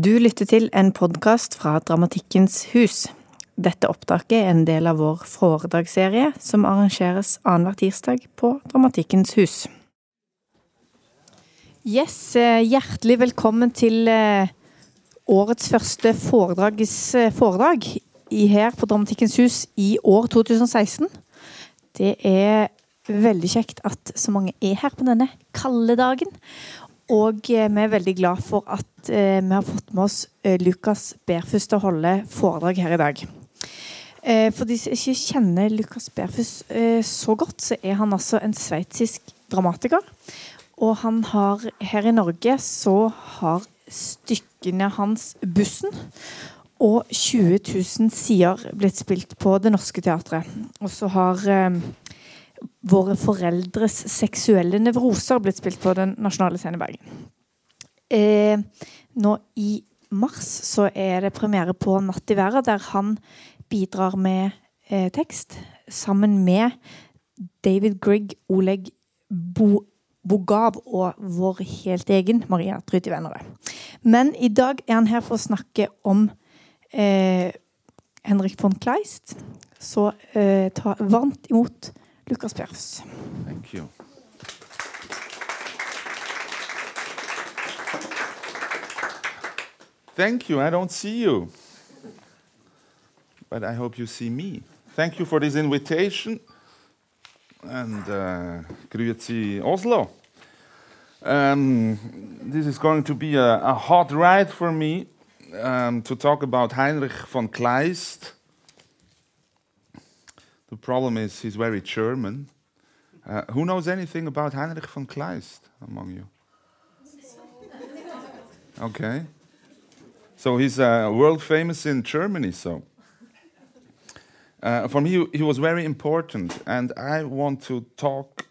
Du lytter til en podkast fra Dramatikkens hus. Dette opptaket er en del av vår foredragsserie som arrangeres annenhver tirsdag på Dramatikkens hus. Yes, eh, hjertelig velkommen til eh, årets første eh, foredrag her på Dramatikkens hus i år 2016. Det er veldig kjekt at så mange er her på denne kalde dagen. Og vi er veldig glad for at vi har fått med oss Lukas Berfus til å holde foredrag her i dag. For de som ikke kjenner Lukas Berfus så godt, så er han altså en sveitsisk dramatiker. Og han har her i Norge så har stykkene hans 'Bussen' og 20 000 sider blitt spilt på Det Norske Teatret. Og så har eh, Våre foreldres seksuelle nevroser blitt spilt på Den nasjonale scenen i Bergen. Eh, nå i mars så er det premiere på 'Natt i verden', der han bidrar med eh, tekst sammen med David Grieg, Oleg Bo Bogav og vår helt egen Maria Tryti Vennerød. Men i dag er han her for å snakke om eh, Henrik von Kleist. Så eh, ta varmt imot Bärfuss. Thank you. Thank you. I don't see you. But I hope you see me. Thank you for this invitation and uh, Grüezi Oslo. Um, this is going to be a, a hot ride for me um, to talk about Heinrich von Kleist. The problem is he's very German. Uh, who knows anything about Heinrich von Kleist among you? Okay. So he's uh, world famous in Germany, so. Uh, for me, he was very important, and I want to talk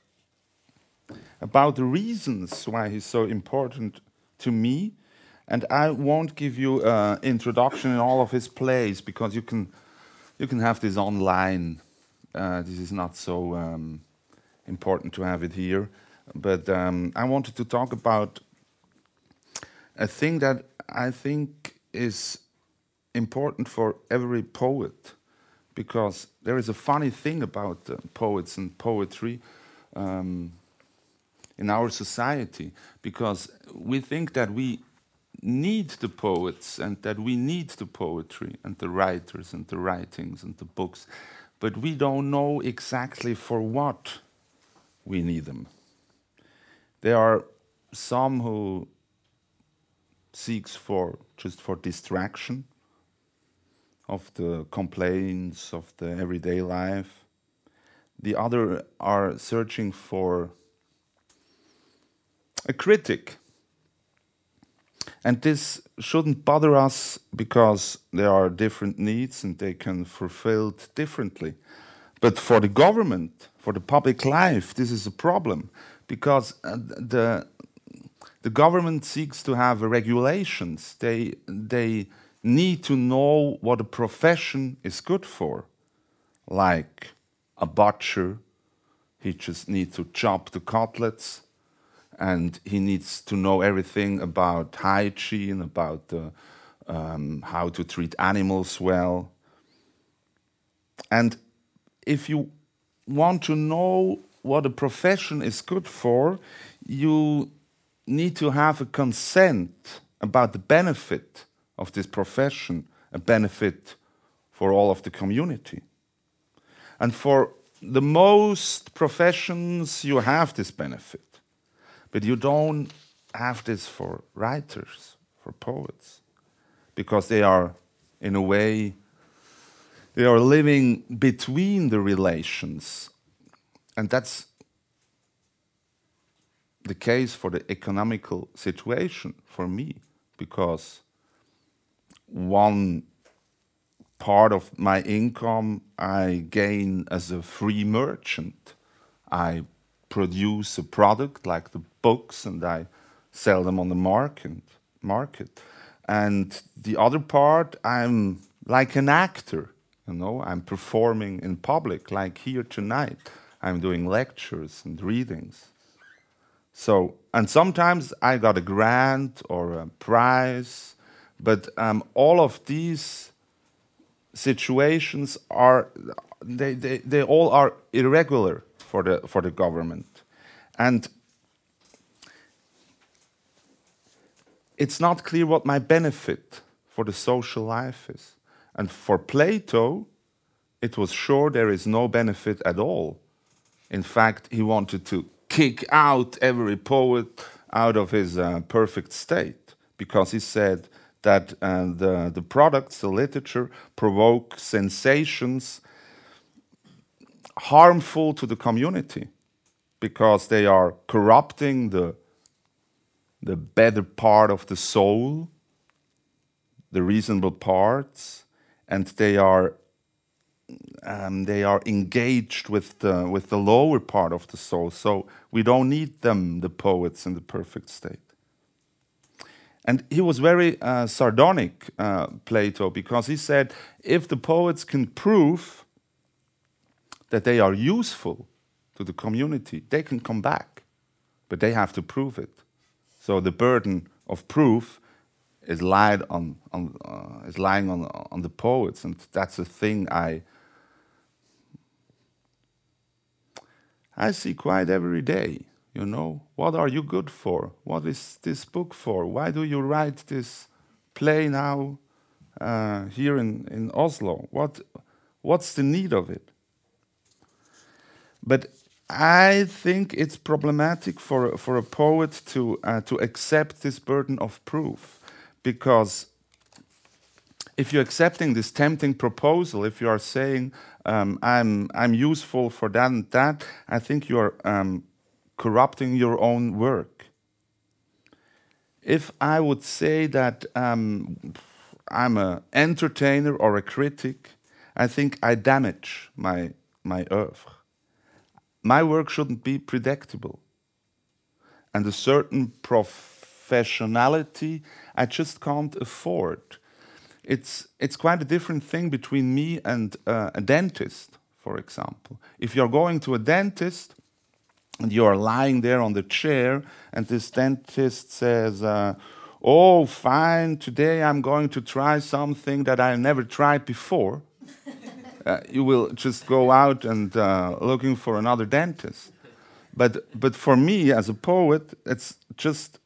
about the reasons why he's so important to me. And I won't give you an introduction in all of his plays because you can, you can have this online. Uh, this is not so um, important to have it here. But um, I wanted to talk about a thing that I think is important for every poet because there is a funny thing about uh, poets and poetry um, in our society because we think that we need the poets and that we need the poetry and the writers and the writings and the books, but we don't know exactly for what we need them. There are some who seeks for just for distraction of the complaints of the everyday life. The other are searching for a critic. And this shouldn't bother us because there are different needs and they can fulfilled differently. But for the government, for the public life, this is a problem because uh, the the government seeks to have regulations. They they need to know what a profession is good for. Like a butcher, he just needs to chop the cutlets and he needs to know everything about hygiene, about um, how to treat animals well. And if you want to know what a profession is good for, you need to have a consent about the benefit of this profession a benefit for all of the community. And for the most professions, you have this benefit, but you don't have this for writers, for poets, because they are, in a way, they are living between the relations. And that's the case for the economical situation for me, because one part of my income I gain as a free merchant. I produce a product like the books and I sell them on the market market. And the other part I'm like an actor, you know, I'm performing in public like here tonight. I'm doing lectures and readings. So, and sometimes I got a grant or a prize But um, all of these situations are they, they, they all are irregular for the for the government, and it's not clear what my benefit for the social life is. And for Plato, it was sure there is no benefit at all. In fact, he wanted to kick out every poet out of his uh, perfect state because he said that uh, the, the products, the literature, provoke sensations harmful to the community because they are corrupting the, the better part of the soul, the reasonable parts, and they are um, they are engaged with the with the lower part of the soul. So we don't need them, the poets, in the perfect state. And he was very uh, sardonic, uh, Plato, because he said if the poets can prove that they are useful to the community, they can come back, but they have to prove it. So the burden of proof is lied on, on uh, is lying on on the poets, and that's a thing I I see quite every day. You know, what are you good for? What is this book for? Why do you write this play now uh, here in, in Oslo? What what's the need of it? But I think it's problematic for for a poet to uh, to accept this burden of proof because if you're accepting this tempting proposal, if you are saying, um, I'm, I'm useful for that and that, I think you are um, corrupting your own work. If I would say that um, I'm an entertainer or a critic, I think I damage my, my oeuvre. My work shouldn't be predictable. And a certain professionality I just can't afford it's it's quite a different thing between me and uh, a dentist, for example. If you're going to a dentist and you are lying there on the chair, and this dentist says, uh, "Oh, fine, today I'm going to try something that I never tried before," uh, you will just go out and uh, looking for another dentist. But but for me as a poet, it's just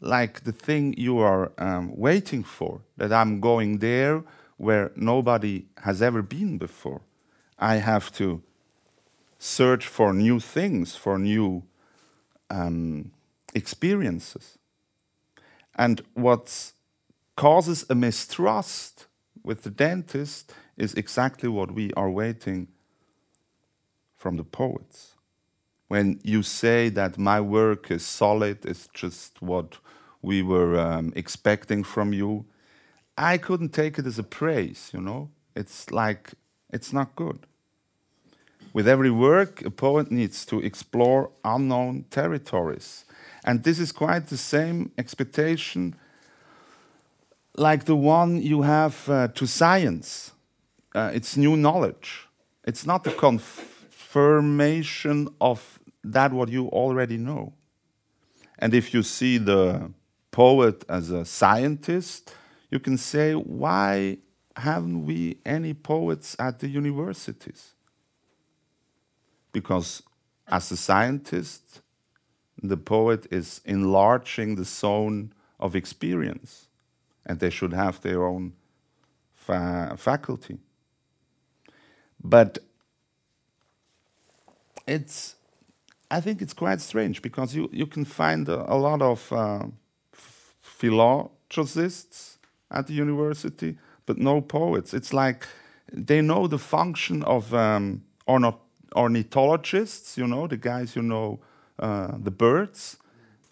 like the thing you are um, waiting for, that I'm going there where nobody has ever been before. I have to search for new things, for new um, experiences. And what causes a mistrust with the dentist is exactly what we are waiting from the poets. When you say that my work is solid, it's just what we were um, expecting from you. I couldn't take it as a praise, you know? It's like, it's not good. With every work, a poet needs to explore unknown territories. And this is quite the same expectation like the one you have uh, to science. Uh, it's new knowledge. It's not the confirmation of that what you already know. And if you see the poet as a scientist, you can say, why haven't we any poets at the universities? Because as a scientist, the poet is enlarging the zone of experience, and they should have their own fa faculty. But it's, I think it's quite strange because you, you can find a, a lot of uh, philologists at the university, but no poets. It's like they know the function of um, ornithologists, you know, the guys who know uh, the birds,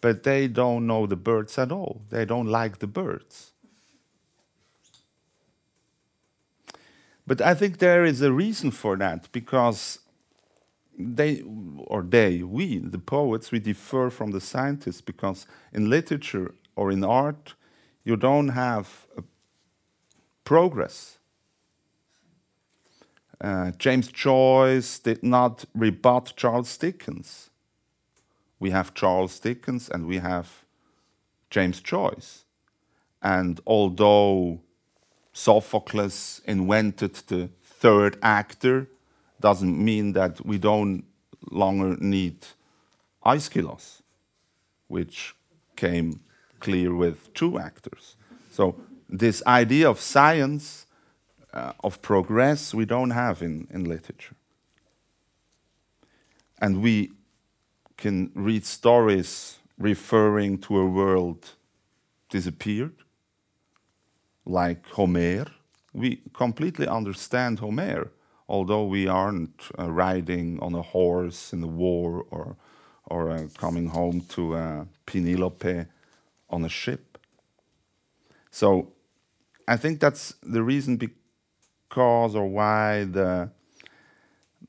but they don't know the birds at all. They don't like the birds. But I think there is a reason for that because they, or they, we, the poets, we differ from the scientists because in literature or in art, you don't have progress. Uh, James Joyce did not rebut Charles Dickens. We have Charles Dickens and we have James Joyce. And although Sophocles invented the third actor, doesn't mean that we don't longer need Aeschylus, which came clear with two actors. So this idea of science, uh, of progress, we don't have in, in literature. And we can read stories referring to a world disappeared, like Homer. We completely understand Homer, although we aren't uh, riding on a horse in the war or, or uh, coming home to uh, Penelope on a ship. So I think that's the reason because or why the,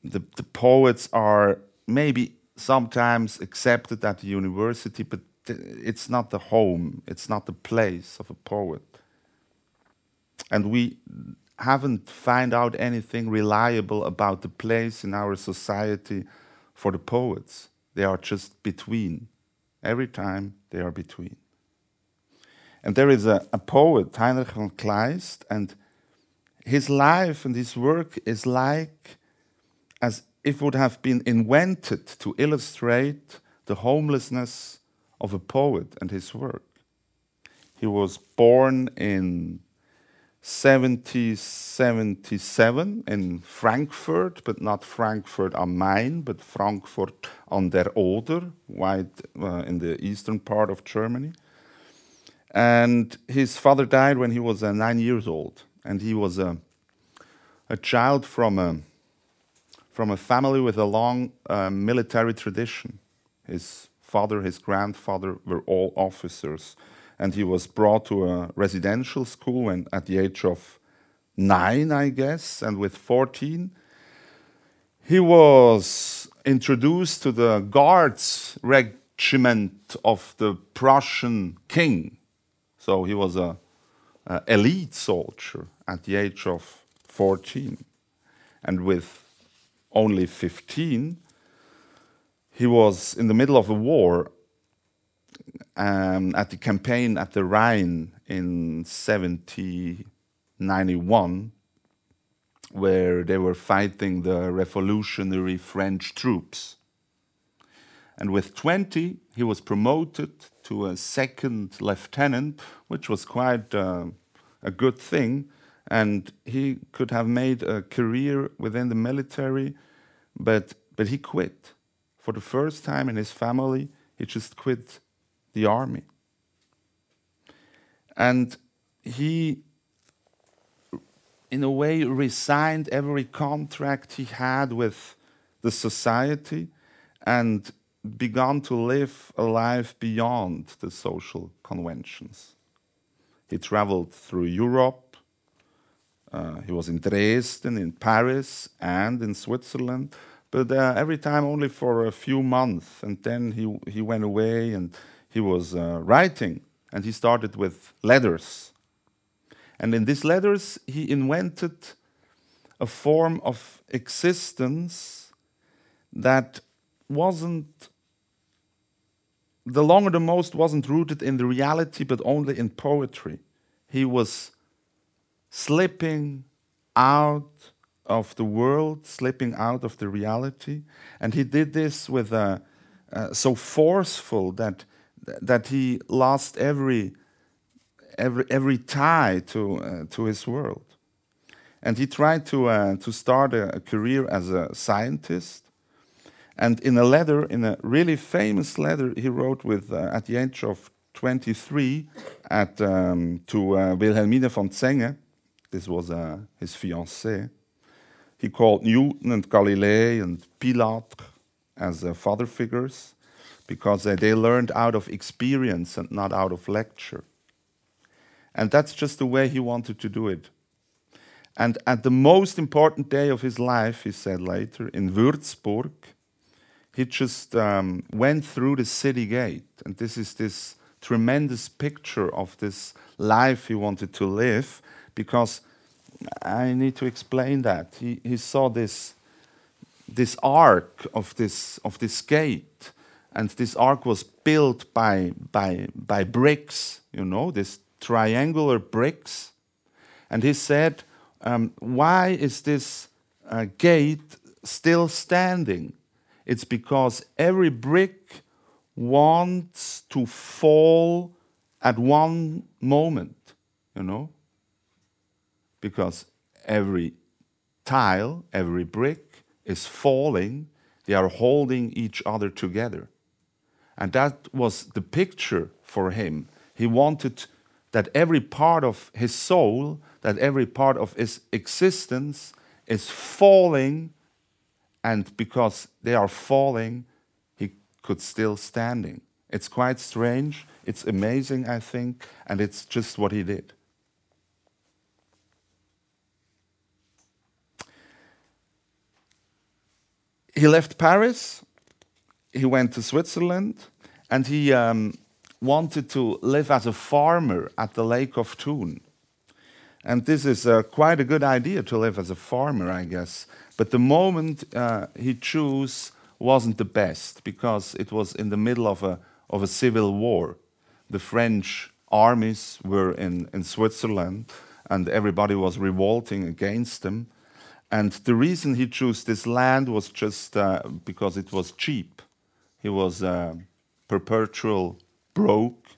the, the poets are maybe sometimes accepted at the university, but it's not the home, it's not the place of a poet. And we haven't found out anything reliable about the place in our society for the poets. They are just between. Every time they are between. And there is a, a poet, Heinrich von Kleist, and his life and his work is like as if would have been invented to illustrate the homelessness of a poet and his work. He was born in 1777 in Frankfurt, but not Frankfurt am Main, but Frankfurt an der Oder, right uh, in the eastern part of Germany. And his father died when he was uh, nine years old, and he was a, a child from a from a family with a long uh, military tradition. His father, his grandfather were all officers, and he was brought to a residential school when, at the age of nine, I guess, and with 14, he was introduced to the guards regiment of the Prussian king. So he was a elite soldier at the age of 14. And with only 15, he was in the middle of a war um, at the campaign at the Rhine in 1791, where they were fighting the revolutionary French troops. And with 20, he was promoted to a second lieutenant, which was quite uh, a good thing. And he could have made a career within the military but, but he quit. For the first time in his family, he just quit the army. And he, in a way, resigned every contract he had with the society and began to live a life beyond the social conventions. He traveled through Europe. Uh, he was in Dresden, in Paris, and in Switzerland but uh, every time only for a few months. And then he, he went away and he was uh, writing. And he started with letters. And in these letters, he invented a form of existence that wasn't, the longer the most, wasn't rooted in the reality, but only in poetry. He was slipping out of the world, slipping out of the reality. And he did this with a, uh, so forceful that that he lost every every every tie to uh, to his world. And he tried to uh, to start a, a, career as a scientist. And in a letter, in a really famous letter, he wrote with uh, at the age of 23 at um, to uh, Wilhelmine von Zenge. This was uh, his fiancée he called Newton and Galilei and Pilatre as uh, father figures because uh, they learned out of experience and not out of lecture. And that's just the way he wanted to do it. And at the most important day of his life, he said later, in Würzburg, he just um, went through the city gate. And this is this tremendous picture of this life he wanted to live because I need to explain that. He, he saw this, this arc of this, of this gate, and this ark was built by, by, by bricks, you know, this triangular bricks. And he said, um, Why is this uh, gate still standing? It's because every brick wants to fall at one moment, you know? Because every tile, every brick is falling, they are holding each other together. And that was the picture for him. He wanted that every part of his soul, that every part of his existence is falling, and because they are falling, he could still standing. It's quite strange. It's amazing, I think, and it's just what he did. He left Paris, he went to Switzerland, and he um, wanted to live as a farmer at the Lake of Thun. And this is uh, quite a good idea to live as a farmer, I guess. But the moment uh, he chose wasn't the best because it was in the middle of a, of a civil war. The French armies were in, in Switzerland and everybody was revolting against them. And the reason he chose this land was just uh, because it was cheap. He was uh, perpetual broke.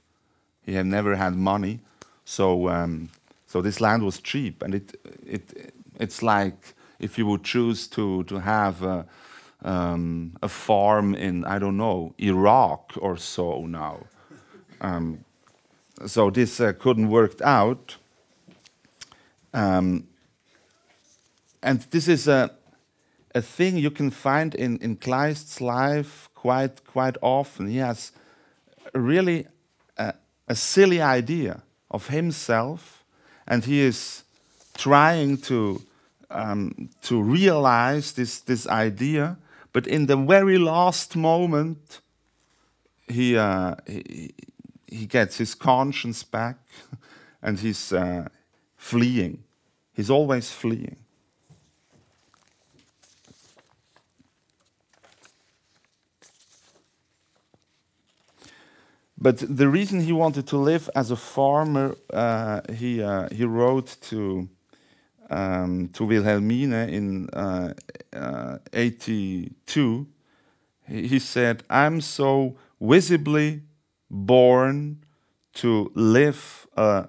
He had never had money. So, um, so this land was cheap. And it, it, it's like if you would choose to, to have a, um, a farm in, I don't know, Iraq or so now. Um, so this uh, couldn't work out. Um, and this is a, a thing you can find in, in Kleist's life quite, quite often. He has really a, a silly idea of himself, and he is trying to, um, to realize this, this idea, but in the very last moment, he, uh, he, he gets his conscience back and he's uh, fleeing. He's always fleeing. But the reason he wanted to live as a farmer, uh, he, uh, he wrote to, um, to Wilhelmine in uh, 82. He, said, I'm so visibly born to live a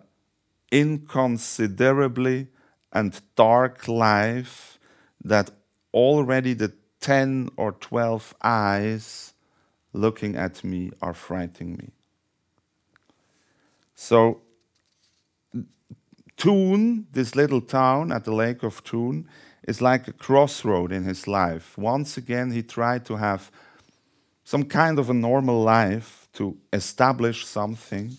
inconsiderably and dark life that already the 10 or 12 eyes looking at me are frightening me. So, Thun, this little town at the Lake of Thun, is like a crossroad in his life. Once again, he tried to have some kind of a normal life, to establish something.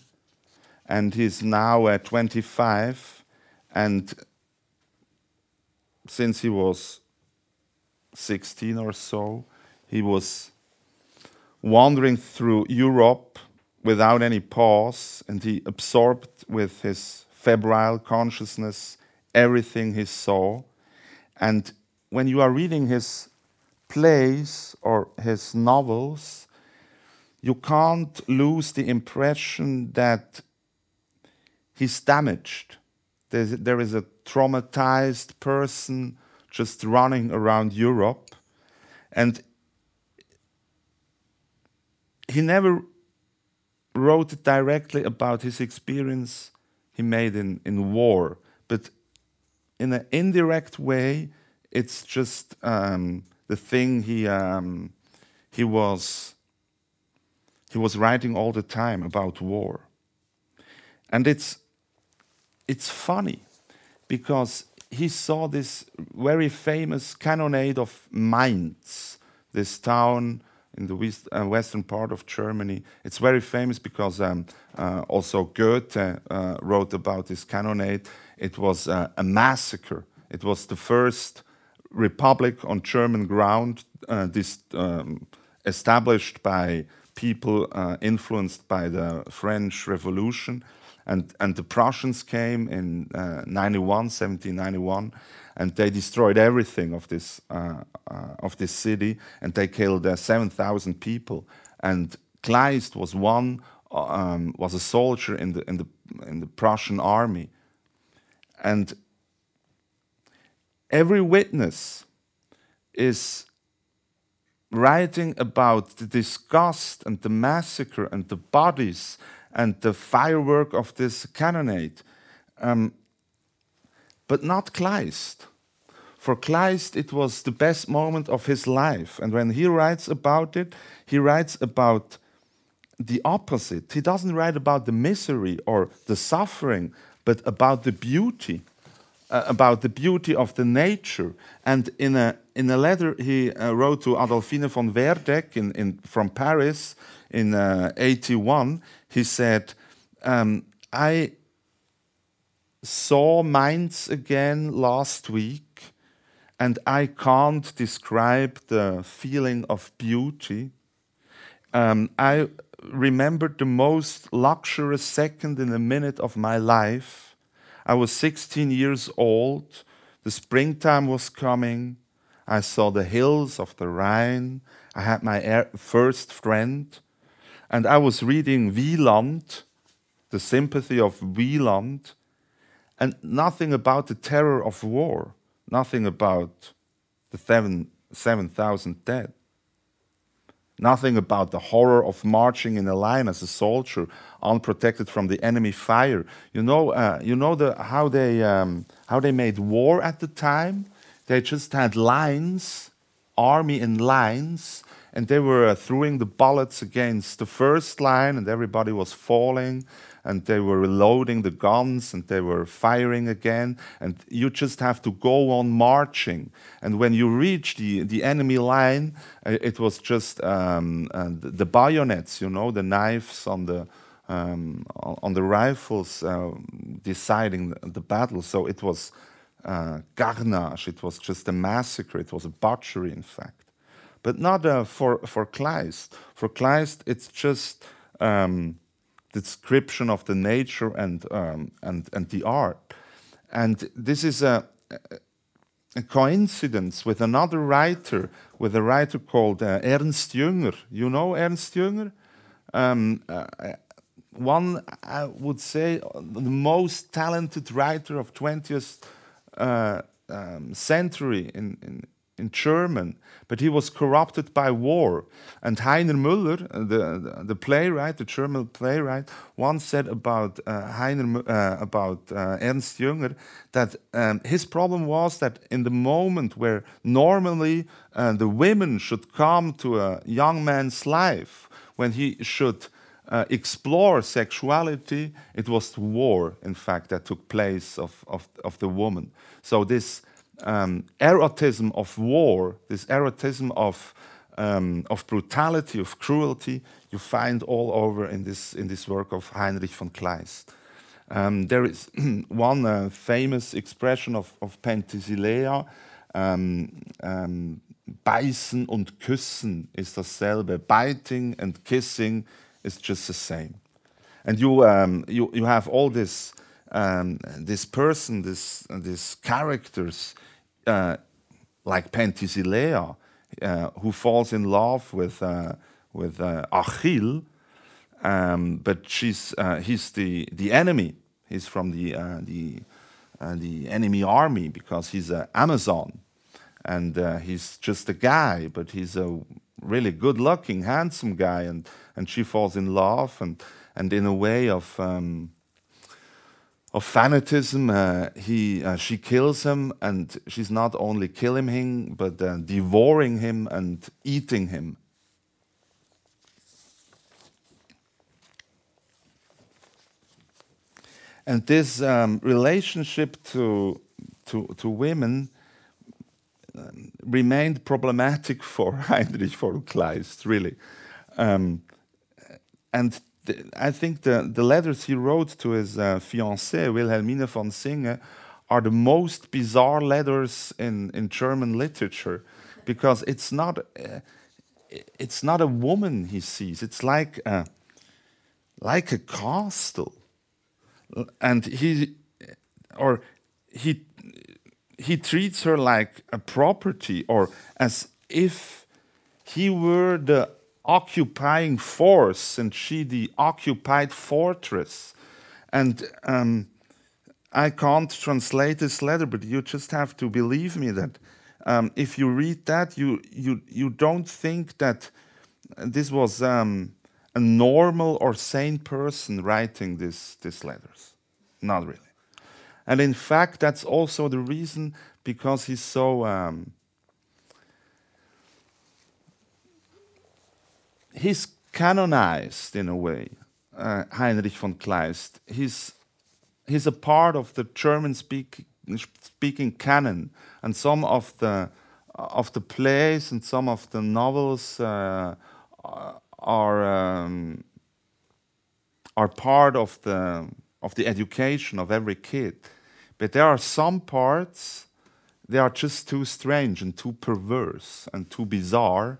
And he's now at 25, and since he was 16 or so, he was wandering through Europe without any pause, and he absorbed with his febrile consciousness everything he saw. And when you are reading his plays or his novels, you can't lose the impression that he's damaged. There's, there is a traumatized person just running around Europe. And he never wrote directly about his experience he made in, in war, but in an indirect way, it's just um, the thing he um, he was he was writing all the time about war, and it's it's funny because he saw this very famous cannonade of Mainz, this town in the west, uh, western part of Germany. It's very famous because um, uh, also Goethe uh, wrote about this cannonade. It was uh, a massacre. It was the first republic on German ground, uh, this um, established by people influenced by the French Revolution. And, and the Prussians came in 91, 1791 and they destroyed everything of this uh, uh, of this city, and they killed uh, seven thousand people. And Kleist was one um, was a soldier in the, in, the, in the Prussian army. And every witness is writing about the disgust and the massacre and the bodies and the firework of this cannonade. Um, but not Kleist. For Kleist, it was the best moment of his life. And when he writes about it, he writes about the opposite. He doesn't write about the misery or the suffering, but about the beauty, uh, about the beauty of the nature. And in a, in a letter he uh, wrote to Adolphine von Werdeck in, in, from Paris in uh, 81, he said, um, I saw Mainz again last week, and I can't describe the feeling of beauty. Um, I remembered the most luxurious second in a minute of my life. I was 16 years old. The springtime was coming. I saw the hills of the Rhine. I had my first friend. And I was reading Wieland, the sympathy of Wieland and nothing about the terror of war, nothing about the 7,000 dead, nothing about the horror of marching in a line as a soldier, unprotected from the enemy fire. You know, uh, you know the, how, they, um, how they made war at the time? They just had lines, army in lines, and they were uh, throwing the bullets against the first line, and everybody was falling and they were loading the guns and they were firing again. And you just have to go on marching. And when you reach the, the enemy line, uh, it was just um, uh, the bayonets, you know, the knives on the, um, on the rifles uh, deciding the, the, battle. So it was uh, carnage, it was just a massacre, it was a butchery, in fact. But not uh, for, for Kleist. For Kleist, it's just um, description of the nature and, um, and, and the art. And this is a, a, coincidence with another writer, with a writer called uh, Ernst Jünger. You know Ernst Jünger? Um, uh, one, I would say, the most talented writer of 20th uh, um, century in, in, in German, but he was corrupted by war. And Heiner Müller, the, the playwright, the German playwright, once said about uh, Heiner, uh, about uh, Ernst Jünger that um, his problem was that in the moment where normally uh, the women should come to a young man's life, when he should uh, explore sexuality, it was war, in fact, that took place of, of, of the woman. So this um, erotism of war, this erotism of, um, of brutality, of cruelty, you find all over in this, in this work of Heinrich von Kleist. Um, there is one uh, famous expression of, of Penthesilea, um, um, beißen und küssen is dasselbe. Biting and kissing is just the same. And you, um, you, you have all this, um, this person, this, uh, these characters uh, like Penthesilea, uh, who falls in love with uh, with uh, Achille, um, but she's uh, he's the the enemy. He's from the the the enemy army because he's an Amazon, and he's just a guy, but he's a really good-looking, handsome guy, and and she falls in love, and and in a way of um, of fanatism. Uh, he, uh, she kills him, and she's not only killing him, but uh, devouring him and eating him. And this um, relationship to, to, to women um, remained problematic for Heinrich von Kleist, really. Um, and I think the, the letters he wrote to his uh, fiancée, Wilhelmine von Zenge, are the most bizarre letters in, in German literature because it's not, uh, it's not a woman he sees, it's like a, like a castle. And he, or he, he treats her like a property or as if he were the occupying force and she the occupied fortress. And um, I can't translate this letter, but you just have to believe me that um, if you read that, you, you, you don't think that this was um, a normal or sane person writing this, these letters. Not really. And in fact, that's also the reason because he's so. Um, he's canonized in a way, uh, Heinrich von Kleist. He's, he's a part of the German speak, speaking canon, and some of the, of the plays and some of the novels uh, are, um, are part of the, of the education of every kid. But there are some parts, they are just too strange and too perverse and too bizarre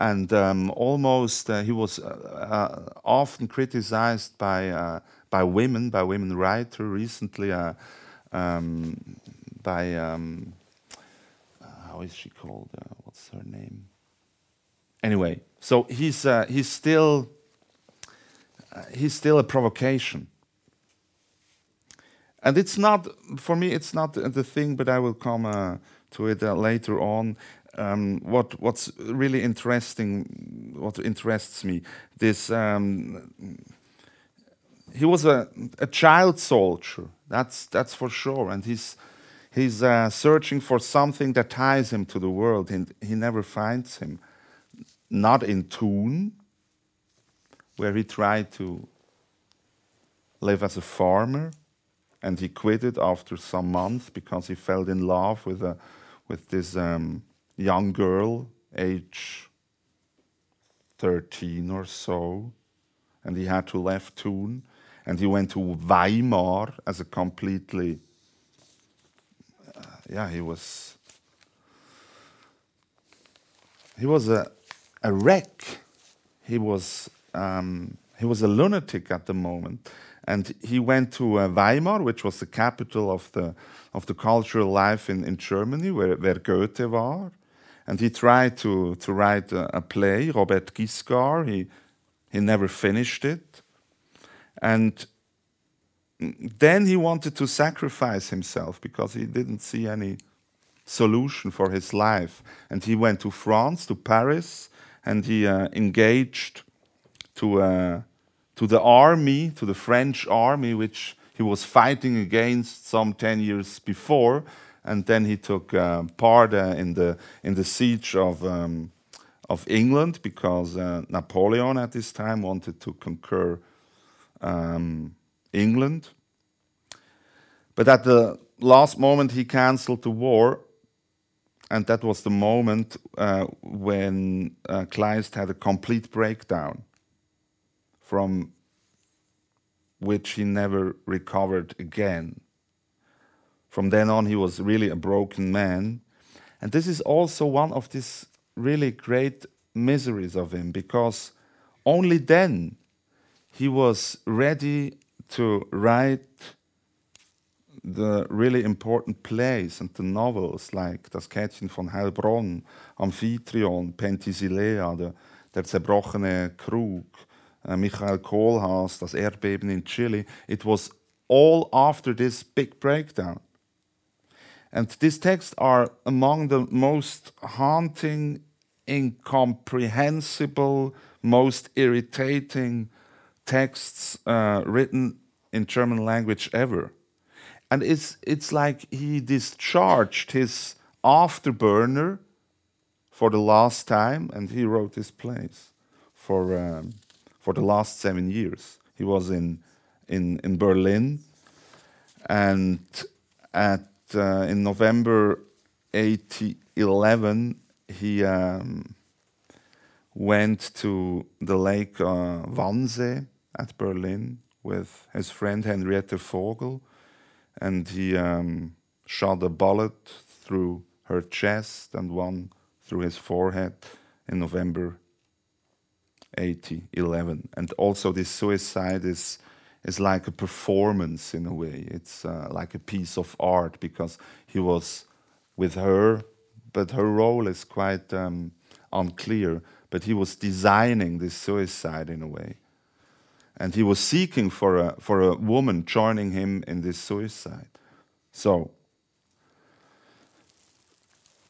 and um, almost uh, he was uh, uh, often criticized by uh, by women, by women writers recently, uh, um, by um, uh, how is she called? what's her name? Anyway, so he's he's still he's still a provocation. And it's not for me. It's not the thing, but I will come to it later on um, what what's really interesting, what interests me, this um, he was a, a child soldier. That's that's for sure, and he's he's uh, searching for something that ties him to the world, and he never finds him. Not in Thun, where he tried to live as a farmer, and he quit it after some months because he fell in love with a with this. Um, young girl, age 13 or so, and he had to leave Thun, and he went to Weimar as a completely, uh, yeah, he was, he was a, a wreck. He was, um, he was a lunatic at the moment, and he went to uh, Weimar, which was the capital of the of the cultural life in, in Germany, where, where Goethe was and he tried to, to write a, a play, Robert Guiscard. He, he never finished it. And then he wanted to sacrifice himself because he didn't see any solution for his life. And he went to France, to Paris, and he uh, engaged to, uh, to the army, to the French army, which he was fighting against some 10 years before and then he took uh, part uh, in the in the siege of um, of England because uh, Napoleon at this time wanted to conquer um, England. But at the last moment, he cancelled the war, and that was the moment uh, when uh, Kleist had a complete breakdown, from which he never recovered again. From then on, he was really a broken man. And this is also one of these really great miseries of him because only then he was ready to write the really important plays and the novels like Das Käthchen von Heilbronn, Amphitryon, Penthesilea, der, der zerbrochene Krug, uh, Michael Kohlhaas, Das Erdbeben in Chile. It was all after this big breakdown. And these texts are among the most haunting, incomprehensible, most irritating texts uh, written in German language ever. And it's, it's like he discharged his afterburner for the last time, and he wrote this plays for, um, for the last seven years. He was in, in, in Berlin, and at in November 1811, he um, went to the lake uh, Wannsee at Berlin with his friend Henriette Vogel, and he um, shot a bullet through her chest and one through his forehead in November 1811. And also, this suicide is is like a performance in a way. It's uh, like a piece of art because he was with her, but her role is quite um, unclear. but he was designing this suicide in a way. And he was seeking for a, for a woman joining him in this suicide. So,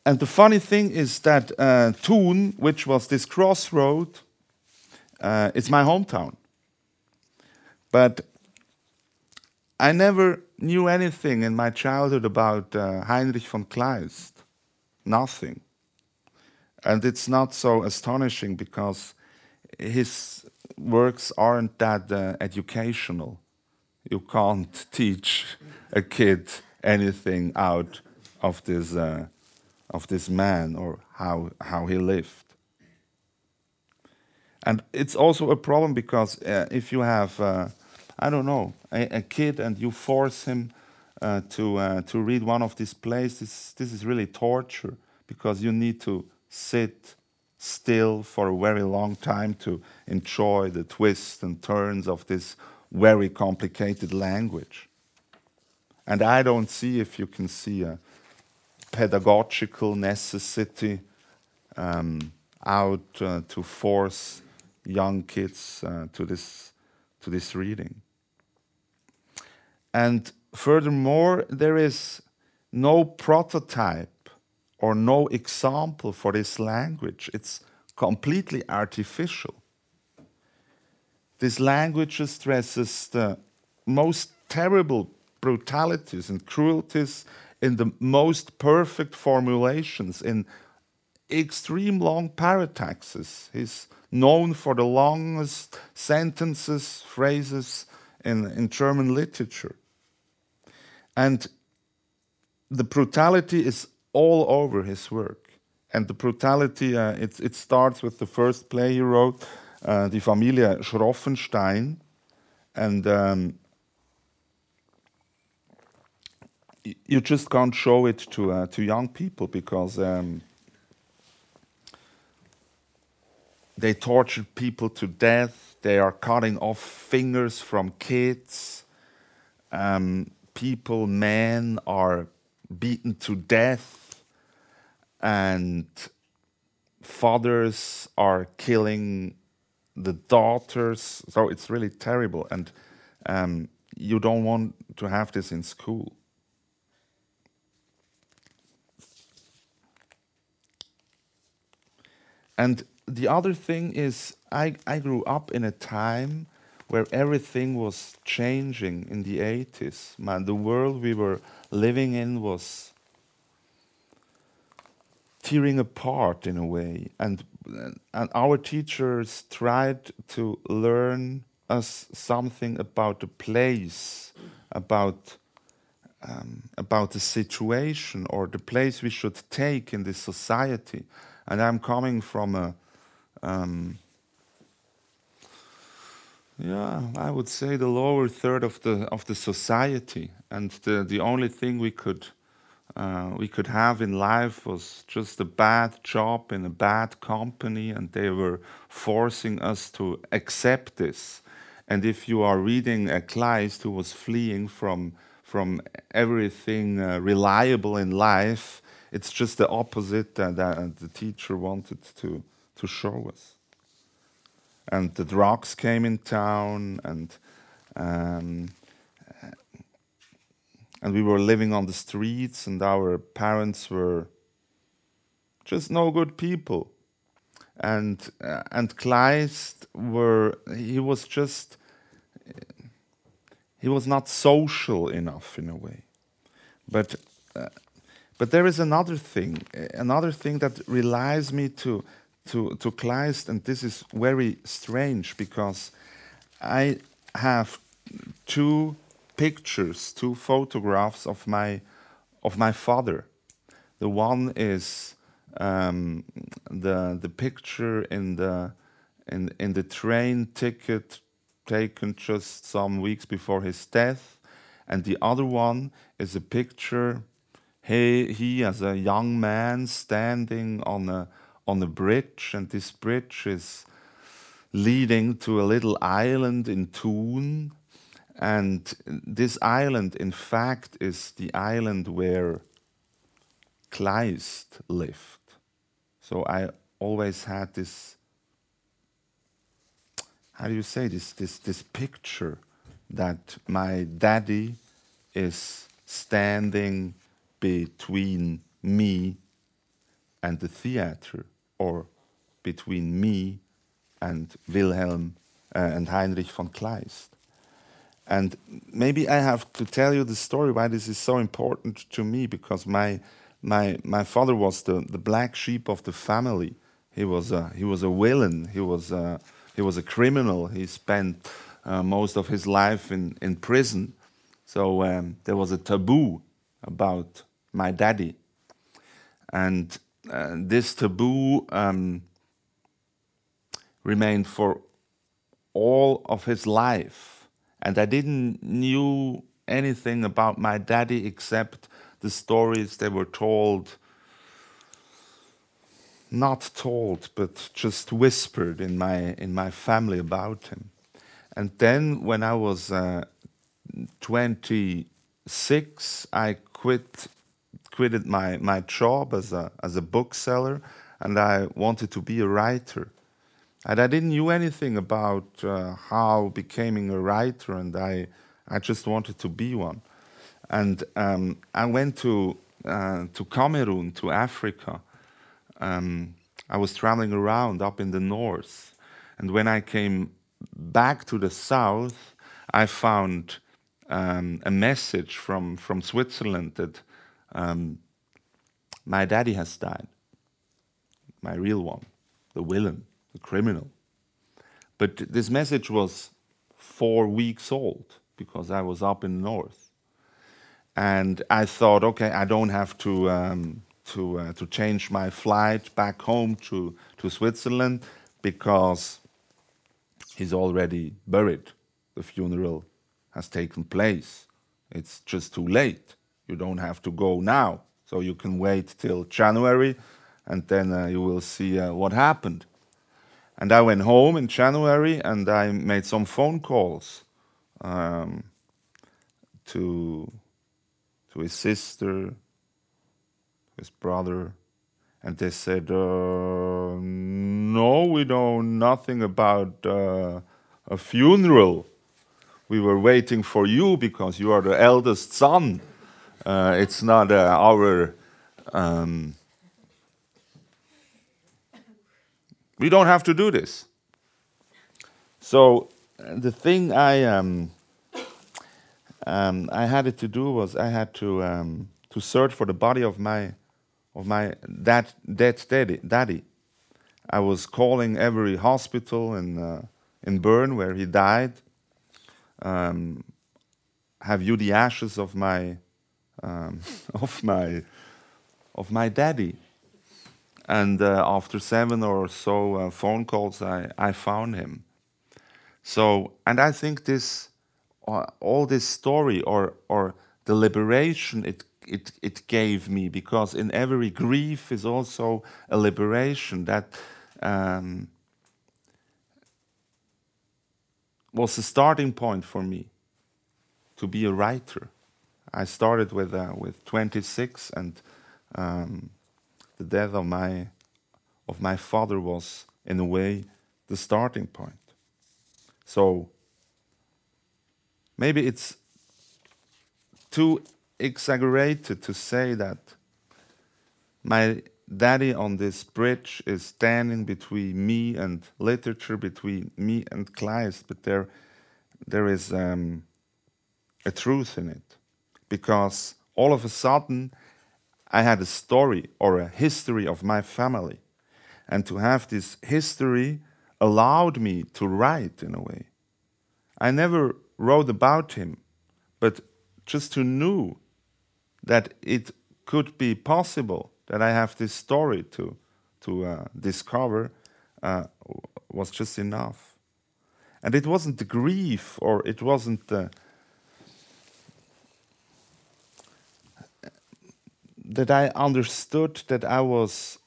and the funny thing is that uh, Thun, which was this crossroad, uh, it's my hometown. But I never knew anything in my childhood about uh, Heinrich von Kleist. Nothing. And it's not so astonishing because his works aren't that uh, educational. You can't teach a kid anything out of this, uh, of this man or how, how he lived. And it's also a problem because uh, if you have, uh, I don't know, a, a, kid and you force him uh, to, uh, to read one of these plays, this, this is really torture because you need to sit still for a very long time to enjoy the twists and turns of this very complicated language. And I don't see if you can see a pedagogical necessity um, out uh, to force young kids uh, to this to this reading. And furthermore, there is no prototype or no example for this language. It's completely artificial. This language stresses the most terrible brutalities and cruelties in the most perfect formulations, in extreme long parataxes. Known for the longest sentences, phrases in, in German literature. And the brutality is all over his work. And the brutality, uh, it, it starts with the first play he wrote, uh, Die Familie Schroffenstein. And um, you just can't show it to, uh, to young people because um, They torture people to death. They are cutting off fingers from kids. Um, people, men, are beaten to death. And fathers are killing the daughters. So it's really terrible. And um, you don't want to have this in school. And the other thing is, I, I grew up in a time where everything was changing in the 80s. Man, the world we were living in was tearing apart in a way. And, and our teachers tried to learn us something about the place, about, um, about the situation or the place we should take in this society. And I'm coming from a um, yeah, I would say the lower third of the of the society, and the the only thing we could uh, we could have in life was just a bad job in a bad company, and they were forcing us to accept this. And if you are reading a Kleist who was fleeing from from everything uh, reliable in life, it's just the opposite that, that the teacher wanted to to show us. And the drugs came in town, and um, and we were living on the streets, and our parents were just no good people. And uh, and Kleist were he was just he was not social enough in a way, but. Uh, but there is another thing, another thing that relies me to to, to Kleist, and this is very strange because I have two pictures, two photographs of my of my father. The one is um, the the picture in the in in the train ticket taken just some weeks before his death, and the other one is a picture. He he as a young man standing on a on a bridge, and this bridge is leading to a little island in Thun. And this island, in fact, is the island where Kleist lived. So I always had this how do you say this this this picture that my daddy is standing between me and the theater or between me and Wilhelm uh, and Heinrich von Kleist. And maybe I have to tell you the story why this is so important to me because my my my father was the, the black sheep of the family. He was a he was a villain. He was a, he was a criminal. He spent uh, most of his life in in prison. So um, there was a taboo about my daddy, and uh, this taboo um, remained for all of his life. And I didn't knew anything about my daddy except the stories they were told, not told, but just whispered in my in my family about him. And then when I was uh, 26, I quit quitted my, my job as a as a bookseller and I wanted to be a writer. And I didn't know anything about uh, how becoming a writer, and I, I just wanted to be one. And um, I went to, uh, to Cameroon, to Africa. Um, I was traveling around up in the north. And when I came back to the south, I found um, a message from, from Switzerland that um, my daddy has died, my real one, the villain the criminal. But this message was four weeks old because I was up in the north. And I thought, okay, I don't have to, um, to, uh, to change my flight back home to, to Switzerland because he's already buried. The funeral has taken place. It's just too late. You don't have to go now. So you can wait till January and then uh, you will see uh, what happened. And I went home in January and I made some phone calls um, to, to his sister, his brother, and they said, uh, "No, we know nothing about uh, a funeral. We were waiting for you because you are the eldest son. Uh, it's not uh, our." Um, We don't have to do this. So the thing I um, um, I had it to do was I had to um, to search for the body of my of my dad, dead daddy. daddy. I was calling every hospital in uh, in Bern where he died. Um, have you the ashes of my um, of my of my daddy? And uh, after seven or so uh, phone calls, I, I found him. So, and I think this, uh, all this story or, or the liberation it, it, it gave me, because in every grief is also a liberation that um, was the starting point for me to be a writer. I started with, uh, with 26 and um, the death of my of my father was in a way the starting point. So maybe it's too exaggerated to say that my daddy on this bridge is standing between me and literature, between me and Kleist, but there, there is um, a truth in it. Because all of a sudden, I had a story or a history of my family. And to have this history allowed me to write in a way. I never wrote about him, but just to know that it could be possible that I have this story to, to uh, discover uh, was just enough. And it wasn't the grief or it wasn't the that I understood that I was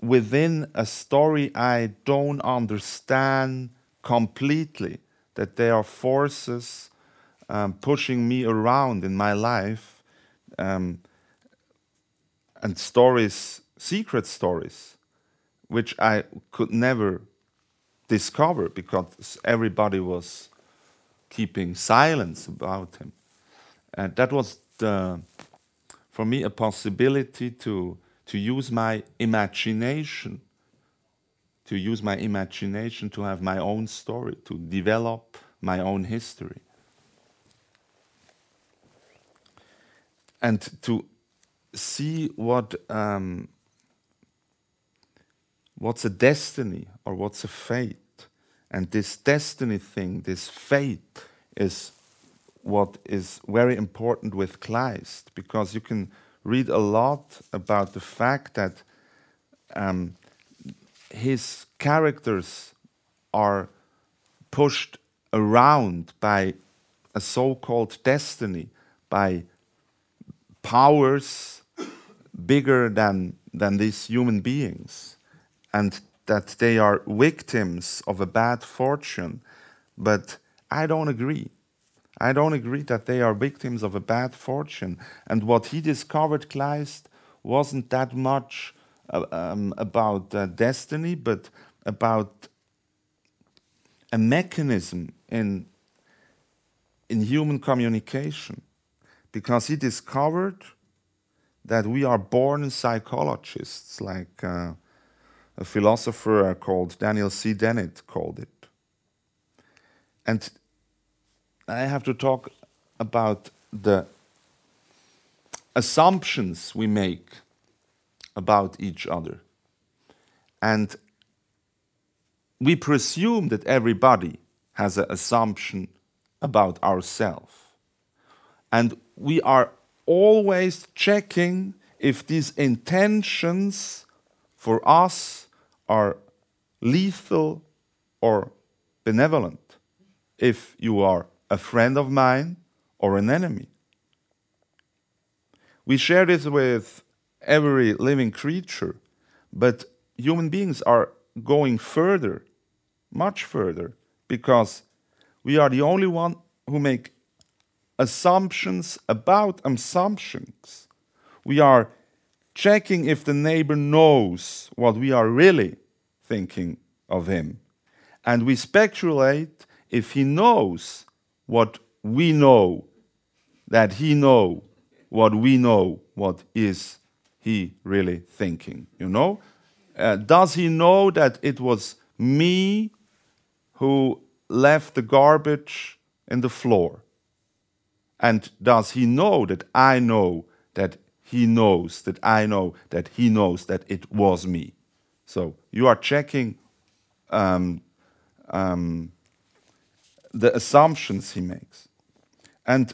within a story I don't understand completely, that there are forces um, pushing me around in my life um, and stories, secret stories, which I could never discover because everybody was keeping silence about him. And that was the, for me a possibility to to use my imagination, to use my imagination to have my own story, to develop my own history. And to see what um, what's a destiny or what's a fate. And this destiny thing, this fate, is what is very important with Kleist because you can read a lot about the fact that um, his characters are pushed around by a so called destiny, by powers bigger than, than these human beings, and that they are victims of a bad fortune. But I don't agree. I don't agree that they are victims of a bad fortune. And what he discovered, Kleist, wasn't that much uh, um, about uh, destiny, but about a mechanism in, in human communication. Because he discovered that we are born psychologists, like uh, a philosopher called Daniel C. Dennett called it. And I have to talk about the assumptions we make about each other. And we presume that everybody has an assumption about ourselves. And we are always checking if these intentions for us are lethal or benevolent. If you are a friend of mine or an enemy. We share this with every living creature, but human beings are going further, much further, because we are the only one who make assumptions about assumptions. We are checking if the neighbor knows what we are really thinking of him. And we speculate if he knows what we know, that he know what we know, what is he really thinking, you know? Uh, does he know that it was me who left the garbage in the floor? And does he know that I know that he knows that I know that he knows that it was me? So you are checking um, um, the assumptions he makes. And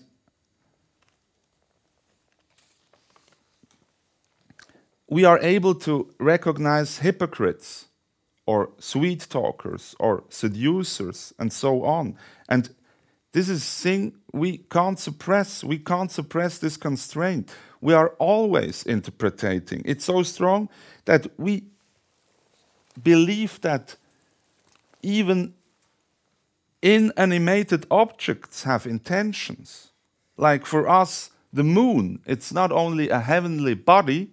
we are able to recognize hypocrites or sweet talkers or seducers and so on. And this is thing we can't suppress. We can't suppress this constraint. We are always interpreting. It's so strong that we believe that even inanimated objects have intentions. Like for us, the moon, it's not only a heavenly body,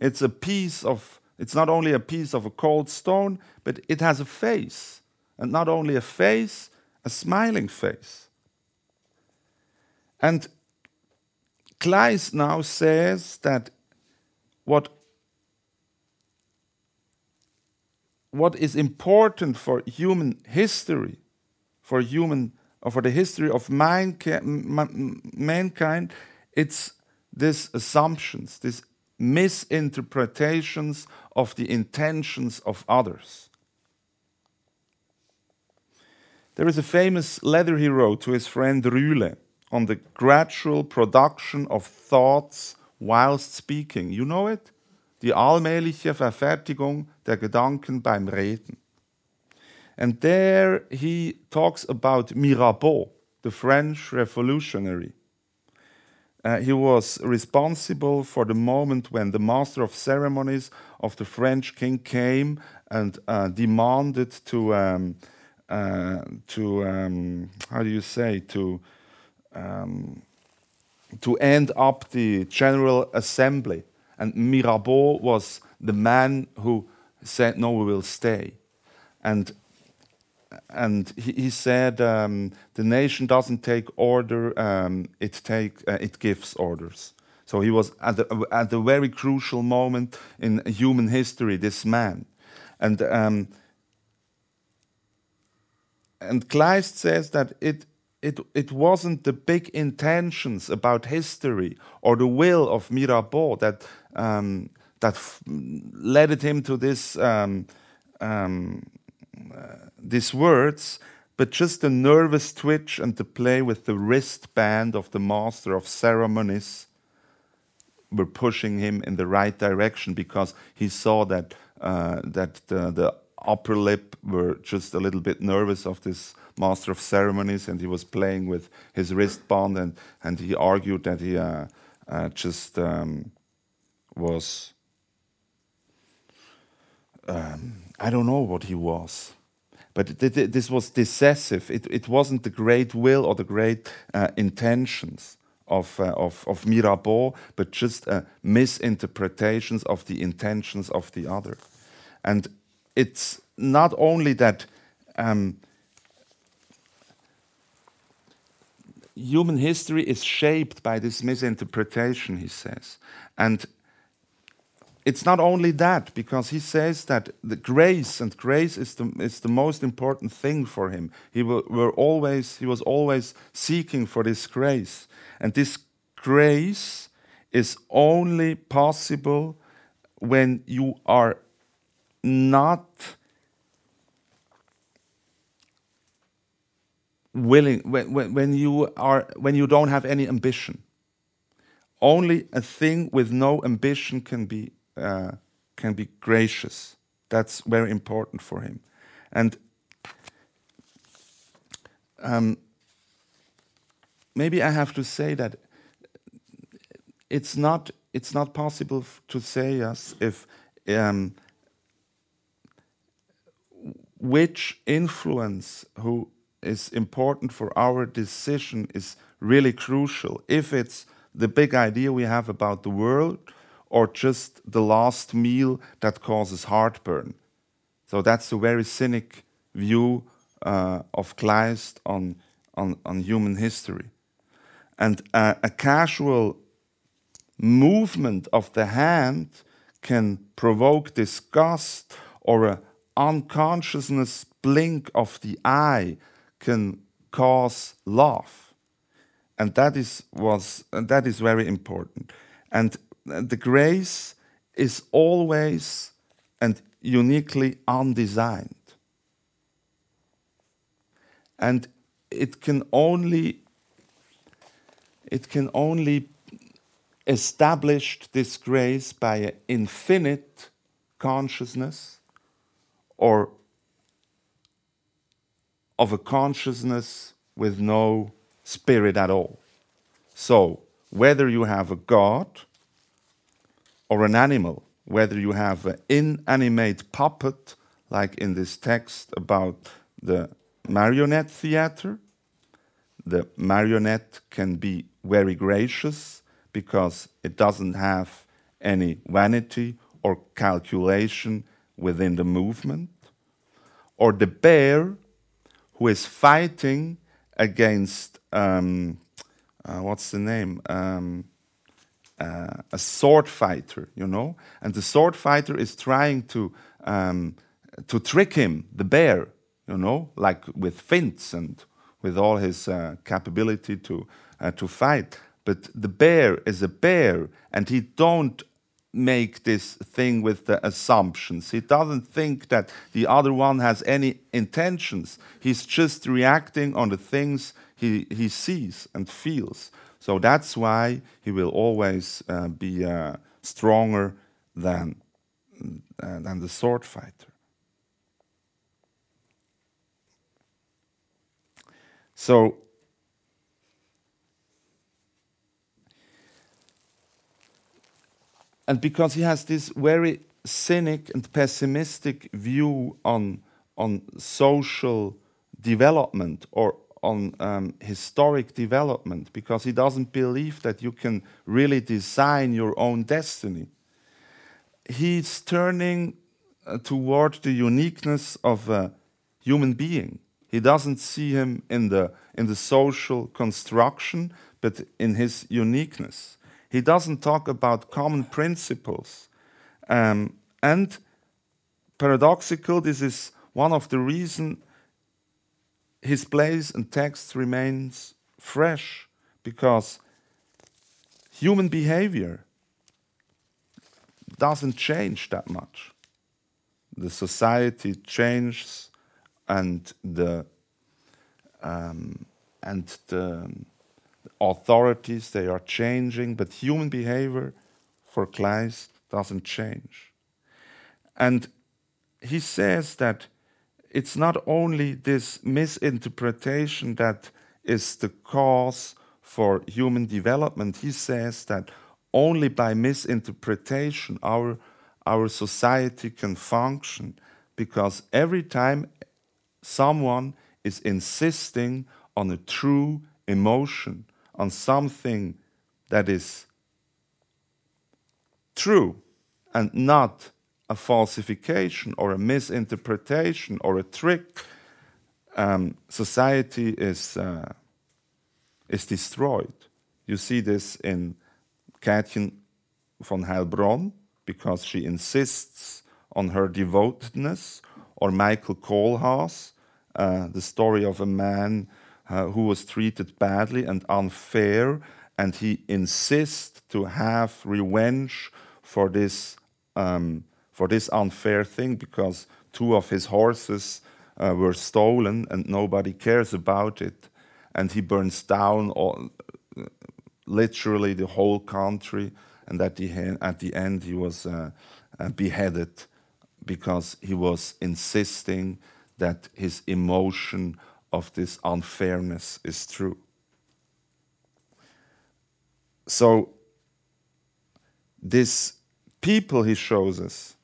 it's a piece of, it's not only a piece of a cold stone, but it has a face. And not only a face, a smiling face. And Kleist now says that what, what is important for human history for human or for the history of mankind, it's these assumptions, these misinterpretations of the intentions of others. There is a famous letter he wrote to his friend Rühle on the gradual production of thoughts whilst speaking. You know it? Die allmähliche Verfertigung der Gedanken beim Reden. And there he talks about Mirabeau, the French revolutionary. Uh, he was responsible for the moment when the master of ceremonies of the French king came and uh, demanded to, um, uh, to um, how do you say, to, um, to end up the General Assembly. And Mirabeau was the man who said, No, we will stay. And and he, he said um, the nation doesn't take order; um, it take uh, it gives orders. So he was at the, at a very crucial moment in human history. This man, and um, and Kleist says that it it, it wasn't the big intentions about history or the will of Mirabeau that um, that led him to this um, um, these words, but just the nervous twitch and the play with the wristband of the master of ceremonies were pushing him in the right direction because he saw that uh, that the, the upper lip were just a little bit nervous of this master of ceremonies and he was playing with his wristband and, and he argued that he uh, uh, just um, was um, I don't know what he was but th- th- this was decisive it, it wasn't the great will or the great uh, intentions of, uh, of, of Mirabeau, but just uh, misinterpretations of the intentions of the other. And it's not only that um, human history is shaped by this misinterpretation, he says. And it's not only that, because he says that the grace and grace is the, is the most important thing for him. He, were, always, he was always seeking for this grace. And this grace is only possible when you are not willing when, when, when you are when you don't have any ambition only a thing with no ambition can be uh, can be gracious that's very important for him and um, maybe i have to say that it's not it's not possible to say us if um, which influence who is important for our decision is really crucial. If it's the big idea we have about the world or just the last meal that causes heartburn. So that's a very cynic view uh, of Kleist on, on, on human history. And uh, a casual movement of the hand can provoke disgust or a unconsciousness blink of the eye can cause love and that is was and that is very important and the grace is always and uniquely undesigned and it can only it can only establish this grace by an infinite consciousness or of a consciousness with no spirit at all. So, whether you have a God or an animal, whether you have an inanimate puppet, like in this text about the marionette theater, the marionette can be very gracious because it doesn't have any vanity or calculation within the movement. Or the bear who is fighting against um, uh, what's the name? Um, uh, a sword fighter, you know, and the sword fighter is trying to um, to trick him, the bear, you know, like with fints and with all his uh, capability to uh, to fight. But the bear is a bear, and he don't make this thing with the assumptions. He doesn't think that the other one has any intentions. He's just reacting on the things he, he sees and feels. So that's why he will always uh, be uh, stronger than, uh, than the sword fighter. So and because he has this very cynic and pessimistic view on on social development or on um, historic development because he doesn't believe that you can really design your own destiny. He's turning uh, toward the uniqueness of a human being. He doesn't see him in the, in the social construction, but in his uniqueness. He doesn't talk about common principles. Um, and paradoxical, this is one of the reasons his place and text remains fresh because human behavior doesn't change that much. The society changes, and the um, and the authorities they are changing, but human behavior for Kleist doesn't change. And he says that it's not only this misinterpretation that is the cause for human development. He says that only by misinterpretation our, our society can function because every time someone is insisting on a true emotion, on something that is true and not a falsification or a misinterpretation or a trick, um, society is, uh, is destroyed. You see this in Käthchen von Heilbronn because she insists on her devotedness, or Michael Kohlhaas, uh, the story of a man uh, who was treated badly and unfair, and he insists to have revenge for this um, for this unfair thing because two of his horses uh, were stolen and nobody cares about it, and he burns down all, literally the whole country, and at the, at the end he was uh, uh, beheaded because he was insisting that his emotion of this unfairness is true. So, these people he shows us,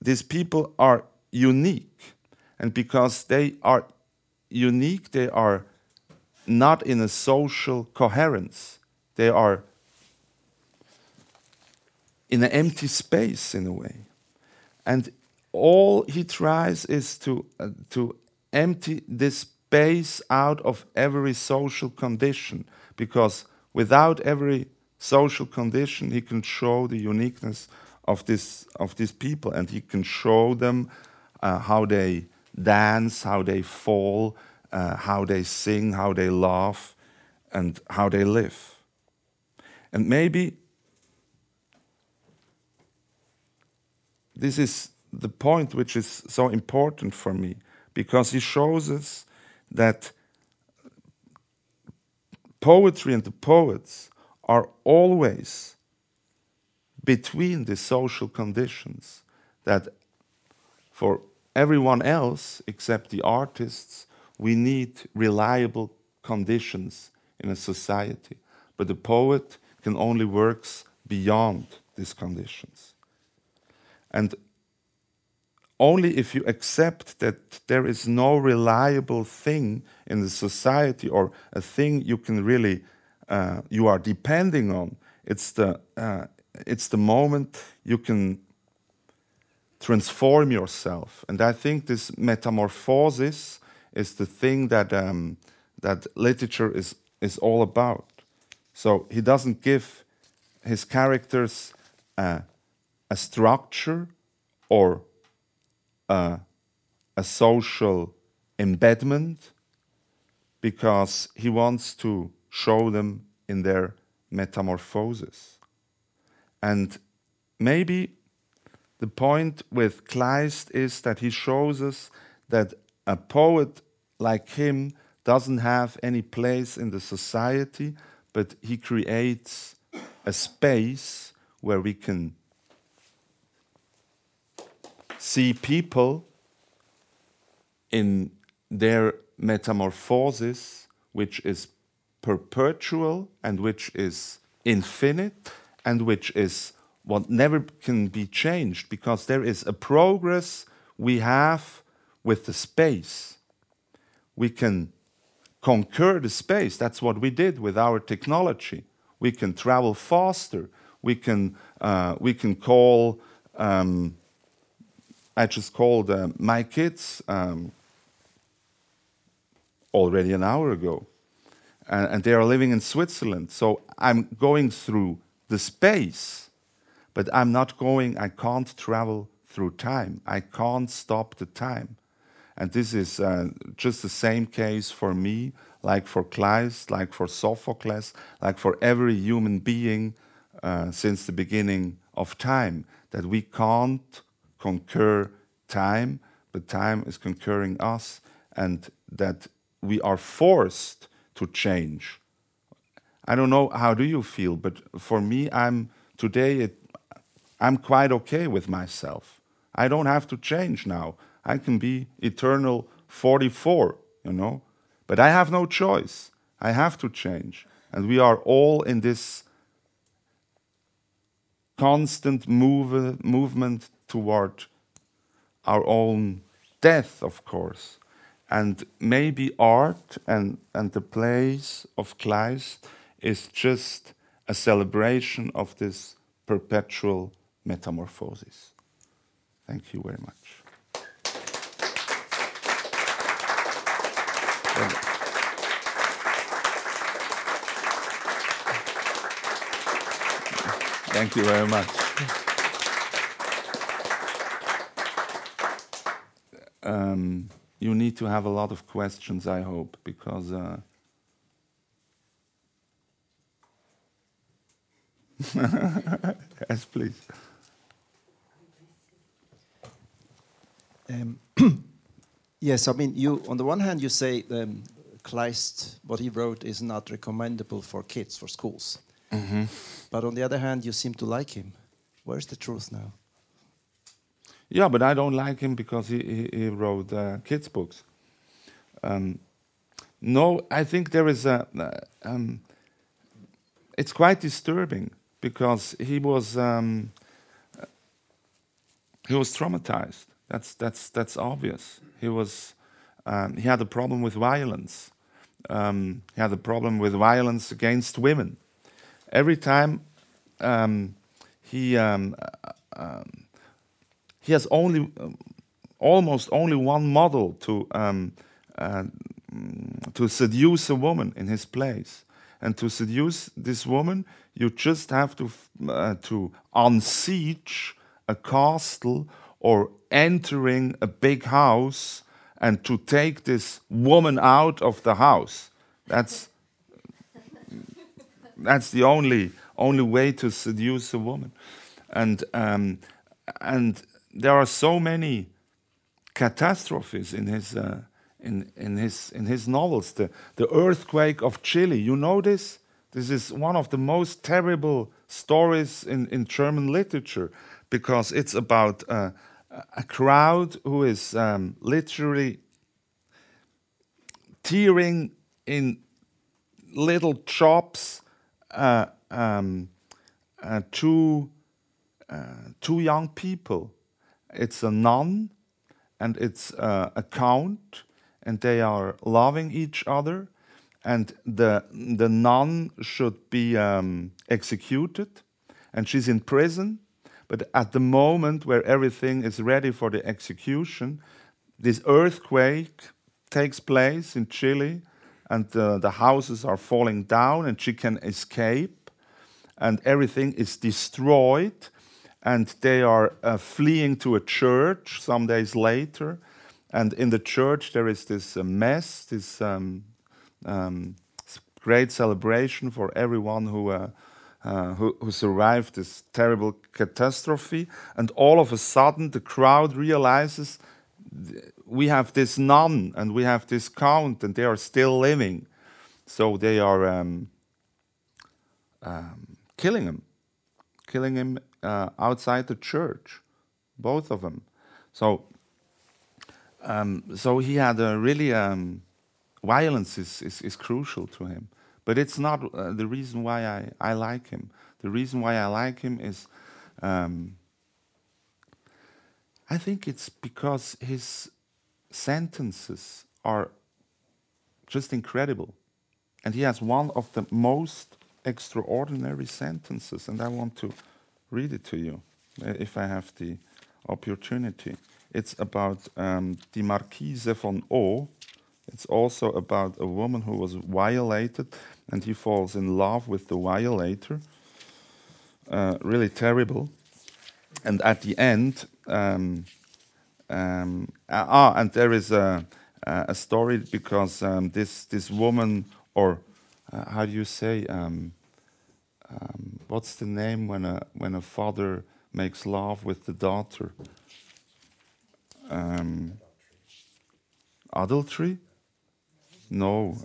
these people are unique. And because they are unique, they are not in a social coherence. They are in an empty space in a way. And all he tries is to, uh, to empty this space out of every social condition because without every social condition he can show the uniqueness of this of these people and he can show them uh, how they dance how they fall uh, how they sing how they laugh and how they live. And maybe this is the point which is so important for me because he shows us that poetry and the poets are always between the social conditions that for everyone else except the artists we need reliable conditions in a society. But the poet can only works beyond these conditions. And only if you accept that there is no reliable thing in the society or a thing you can really uh, you are depending on it's the uh, it's the moment you can transform yourself and i think this metamorphosis is the thing that um, that literature is is all about so he doesn't give his characters uh, a structure or uh, a social embedment because he wants to show them in their metamorphosis. And maybe the point with Kleist is that he shows us that a poet like him doesn't have any place in the society, but he creates a space where we can see people in their metamorphosis, which is perpetual and which is infinite and which is what never can be changed because there is a progress we have with the space. We can conquer the space. That's what we did with our technology. We can travel faster. We can, uh, we can call um, I just called uh, my kids um, already an hour ago, and, and they are living in Switzerland. So I'm going through the space, but I'm not going, I can't travel through time. I can't stop the time. And this is uh, just the same case for me, like for Kleist, like for Sophocles, like for every human being uh, since the beginning of time, that we can't concur time, but time is concurring us, and that we are forced to change. I don't know how do you feel, but for me, I'm today. It, I'm quite okay with myself. I don't have to change now. I can be eternal 44, you know. But I have no choice. I have to change. And we are all in this constant move, movement toward our own death, of course. And maybe art and, and the place of Kleist is just a celebration of this perpetual metamorphosis. Thank you very much. Thank you very much. Um, you need to have a lot of questions, I hope, because. Uh, yes, please. Um, yes, I mean, you on the one hand you say um, Kleist, what he wrote is not recommendable for kids for schools, Mm-hmm. but on the other hand you seem to like him. Where's the truth now? Yeah, but I don't like him because he, he, he wrote uh, kids' books. Um, no, I think there is a. Uh, um, it's quite disturbing because he was um, he was traumatized. That's that's that's obvious. He was um, he had a problem with violence. Um, he had a problem with violence against women. Every time um, he um, uh, um, he has only almost only one model to uh, to seduce a woman in his place, and to seduce this woman, you just have to uh, to unsiege a castle or entering a big house and to take this woman out of the house. That's that's the only only way to seduce a woman, and um, and there are so many catastrophes in his uh, in in his in his novels. The the earthquake of Chile. You know this. This is one of the most terrible stories in, in German literature because it's about uh, a crowd who is um, literally tearing in little chops uh, um, uh, two, uh, two young people. It's a nun and it's uh, a count, and they are loving each other. And the, the nun should be um, executed, and she's in prison. But at the moment where everything is ready for the execution, this earthquake takes place in Chile, and uh, the houses are falling down, and she can escape, and everything is destroyed, and they are uh, fleeing to a church some days later, and in the church there is this uh, mess, this um, um, great celebration for everyone who. Uh, uh, who, who survived this terrible catastrophe, and all of a sudden the crowd realizes we have this nun and we have this count and they are still living. So they are um, um, killing him, killing him uh, outside the church, both of them. So, um, so he had a really um, violence is, is, is crucial to him. But it's not uh, the reason why I, I like him. The reason why I like him is um, I think it's because his sentences are just incredible. And he has one of the most extraordinary sentences, and I want to read it to you uh, if I have the opportunity. it's about um, Die Marquise von O. It's also about a woman who was violated and he falls in love with the violator. Uh, really terrible. And at the end, um, um, ah, ah, and there is a, a a story because um, this this woman, or uh, how do you say, um, um, what's the name when a when a father makes love with the daughter? Um, adultery? No,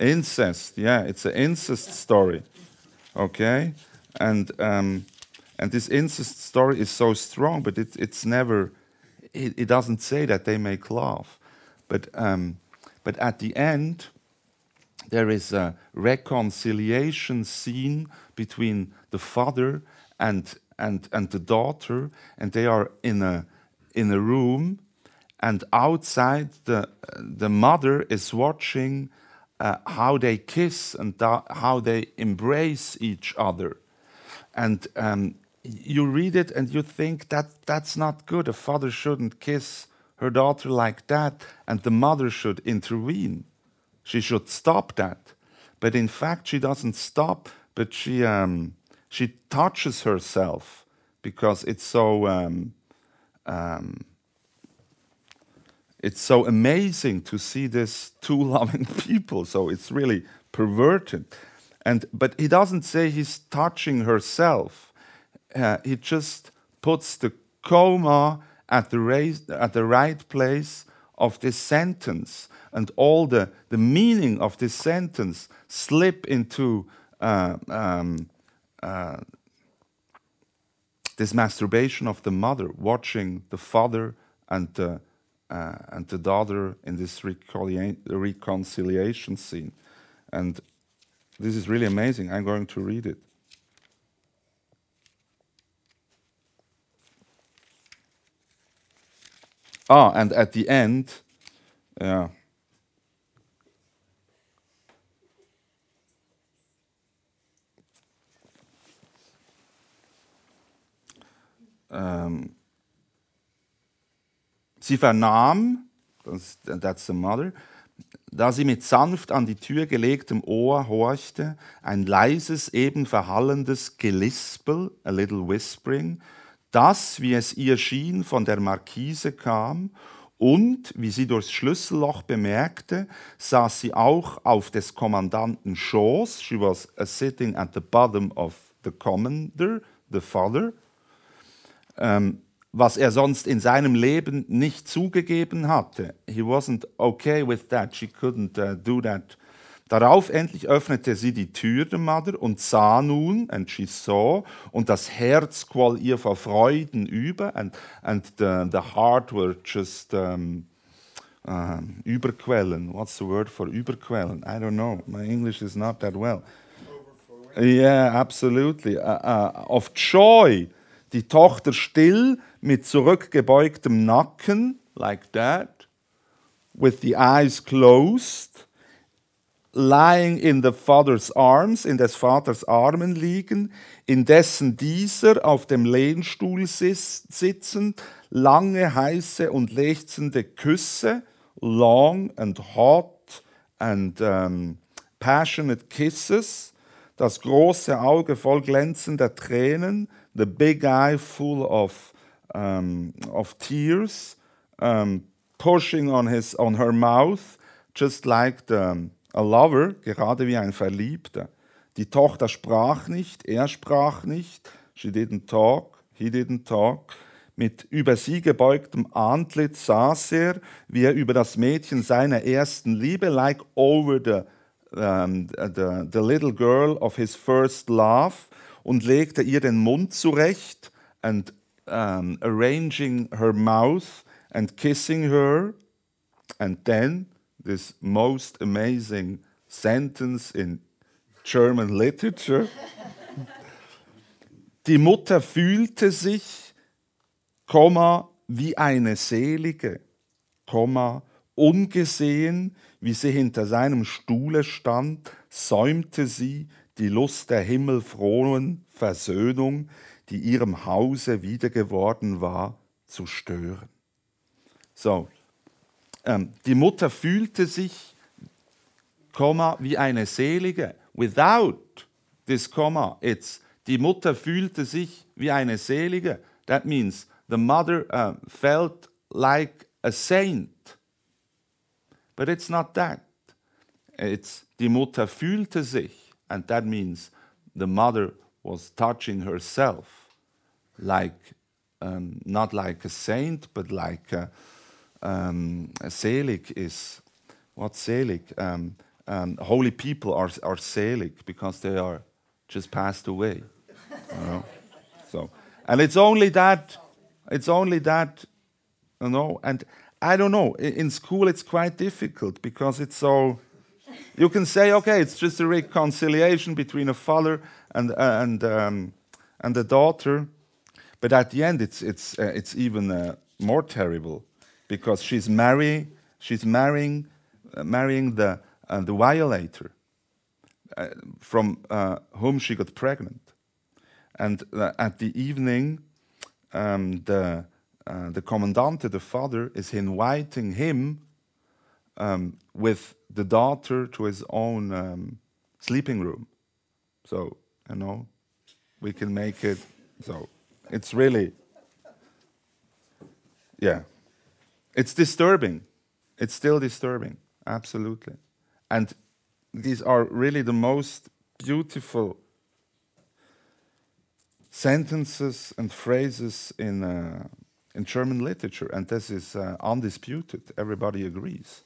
incest. Yeah, it's an incest story. Okay, and um, and this incest story is so strong, but it, it's never. It, it doesn't say that they make love, but um, but at the end, there is a reconciliation scene between the father and and and the daughter, and they are in a in a room, and outside the the mother is watching uh, how they kiss and how they embrace each other, and um, you read it and you think that that's not good. A father shouldn't kiss her daughter like that, and the mother should intervene. She should stop that. But in fact, she doesn't stop, but she, um, she touches herself because it's so, um, um, it's so amazing to see this two loving people. So it's really perverted. And, but he doesn't say he's touching herself. Uh, he just puts the comma at the, at the right place of this sentence and all the, the meaning of this sentence slip into uh, um, uh, this masturbation of the mother watching the father and the, uh, and the daughter in this reconcilia- reconciliation scene. And this is really amazing. I'm going to read it. Ah, and at the end, yeah. Ähm, sie vernahm, that's the mother, da sie mit sanft an die Tür gelegtem Ohr horchte, ein leises, eben verhallendes Gelispel, a little whispering, das, wie es ihr schien, von der Markise kam, und, wie sie durchs Schlüsselloch bemerkte, saß sie auch auf des Kommandanten Schoß. She was sitting at the bottom of the commander, the father. Ähm, was er sonst in seinem Leben nicht zugegeben hatte. He wasn't okay with that. She couldn't uh, do that. Darauf endlich öffnete sie die Tür der Mother und sah nun, and she saw, und das Herz quoll ihr vor Freuden über, and, and the, the heart were just um, um, überquellen. What's the word for überquellen? I don't know. My English is not that well. Yeah, absolutely. Uh, uh, of joy. Die Tochter still mit zurückgebeugtem Nacken, like that, with the eyes closed, lying in the father's arms, in des Vaters Armen liegen, indessen dieser auf dem Lehnstuhl sitzend lange heiße und lechzende Küsse, long and hot and um, passionate kisses, das große Auge voll glänzender Tränen, the big eye full of, um, of tears, um, pushing on, his, on her mouth, just like the, a lover, gerade wie ein Verliebter. Die Tochter sprach nicht, er sprach nicht, she didn't talk, he didn't talk. Mit über sie gebeugtem Antlitz saß er, wie er über das Mädchen seiner ersten Liebe, like over the, um, the, the little girl of his first love, und legte ihr den Mund zurecht and um, arranging her mouth and kissing her. And then this most amazing sentence in German literature. Die Mutter fühlte sich, Komma, wie eine Selige, Komma, ungesehen, wie sie hinter seinem Stuhle stand, säumte sie die Lust der himmelfrohen Versöhnung, die ihrem Hause wieder geworden war, zu stören. So, ähm, die Mutter fühlte sich, Komma, wie eine Selige. Without this comma, it's die Mutter fühlte sich wie eine Selige. That means the mother uh, felt like a saint. But it's not that. It's die Mutter fühlte sich, and that means the mother was touching herself like um, not like a saint, but like a, um, a selig is what selig? Um, um, holy people are are selig because they are just passed away. you know? So, and it's only that, it's only that, you know. And I don't know. In, in school, it's quite difficult because it's so. You can say, okay, it's just a reconciliation between a father and uh, and um, and a daughter, but at the end, it's it's uh, it's even uh, more terrible because she's marrying she's marrying uh, marrying the uh, the violator uh, from whom she got pregnant, and at the evening, um, the the commandante, the father, is inviting him um, with the daughter to his own um, sleeping room. So you know, we can make it so. It's really, yeah, it's disturbing. It's still disturbing, absolutely. And these are really the most beautiful sentences and phrases in, uh, in German literature, and this is uh, undisputed. Everybody agrees.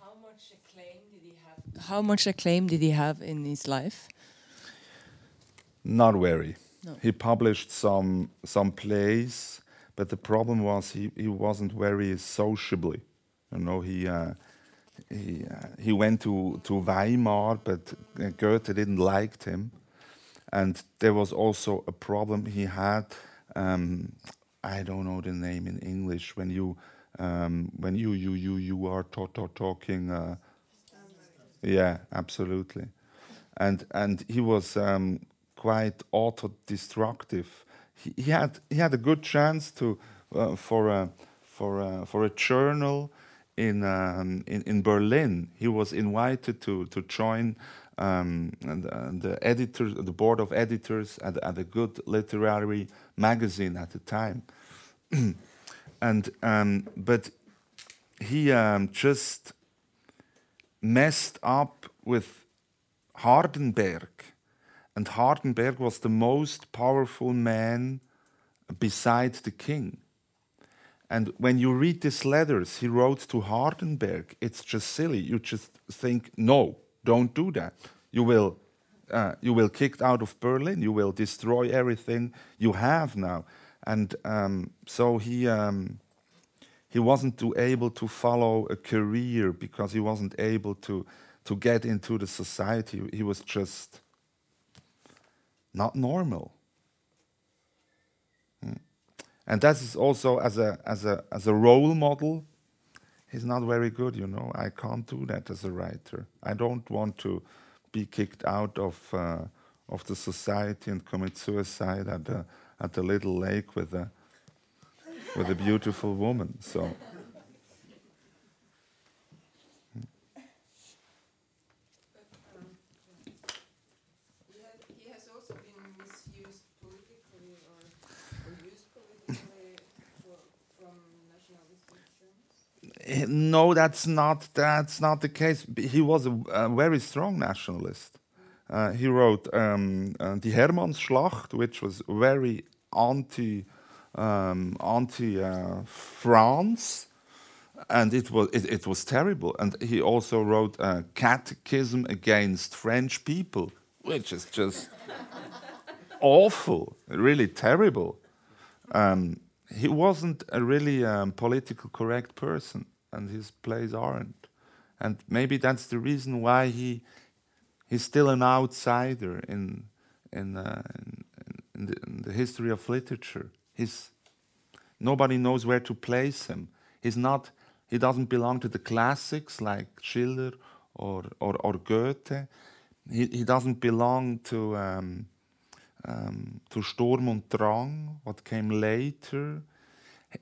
How much acclaim did he have? How much acclaim did he have in his life? Not very. No. He published some some plays, but the problem was he, he wasn't very sociably. You know, he uh, he uh, he went to to Weimar, but uh, Goethe didn't like him, and there was also a problem he had. Um, I don't know the name in English when you um, when you you you you are to- to- talking. Uh, yeah, absolutely, and and he was um, quite auto-destructive. He, he had he had a good chance to uh, for a for a, for a journal in, um, in in Berlin. He was invited to to join um, and, and the editor, the board of editors at, at a good literary magazine at the time, and um, but he um, just messed up with Hardenberg, and Hardenberg was the most powerful man beside the king. And when you read these letters he wrote to Hardenberg, it's just silly. You just think, no, don't do that. You will, uh, you will kicked out of Berlin. You will destroy everything you have now. And um, so he, um, he wasn't too able to follow a career because he wasn't able to, to get into the society. He was just not normal. Mm. And that is also as a, as, a, as a role model, he's not very good, you know. I can't do that as a writer. I don't want to be kicked out of, uh, of the society and commit suicide at the, at the little lake with a, with a beautiful woman. So. He, had, he has also been misused politically or, or used politically for, from nationalistic terms. Eh, No, that's not that's not the case. He was a, a very strong nationalist. Uh, he wrote um, uh, the Hermannsschlacht, which was very anti um, anti uh, France, and it was it, it was terrible. And he also wrote a catechism against French people, which is just awful, really terrible. Um, he wasn't a really um, political correct person, and his plays aren't. And maybe that's the reason why he he's still an outsider in in, uh, in, in, the, in the history of literature. He's nobody knows where to place him. He's not. He doesn't belong to the classics like Schiller or or, or Goethe. he, he doesn't belong to um, um, to Sturm und Drang, what came later.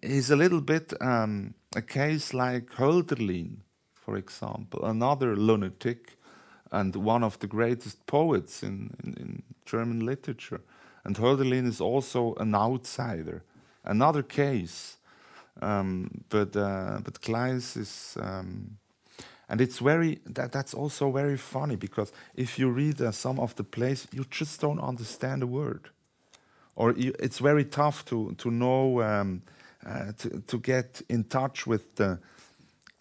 He's a little bit um, a case like Hölderlin, for example, another lunatic and one of the greatest poets in, in, in German literature. And Hölderlin is also an outsider, another case. Um, but uh, but Kleist is, um, and it's very that that's also very funny because if you read uh, some of the plays, you just don't understand a word, or you, it's very tough to to know um, uh, to to get in touch with the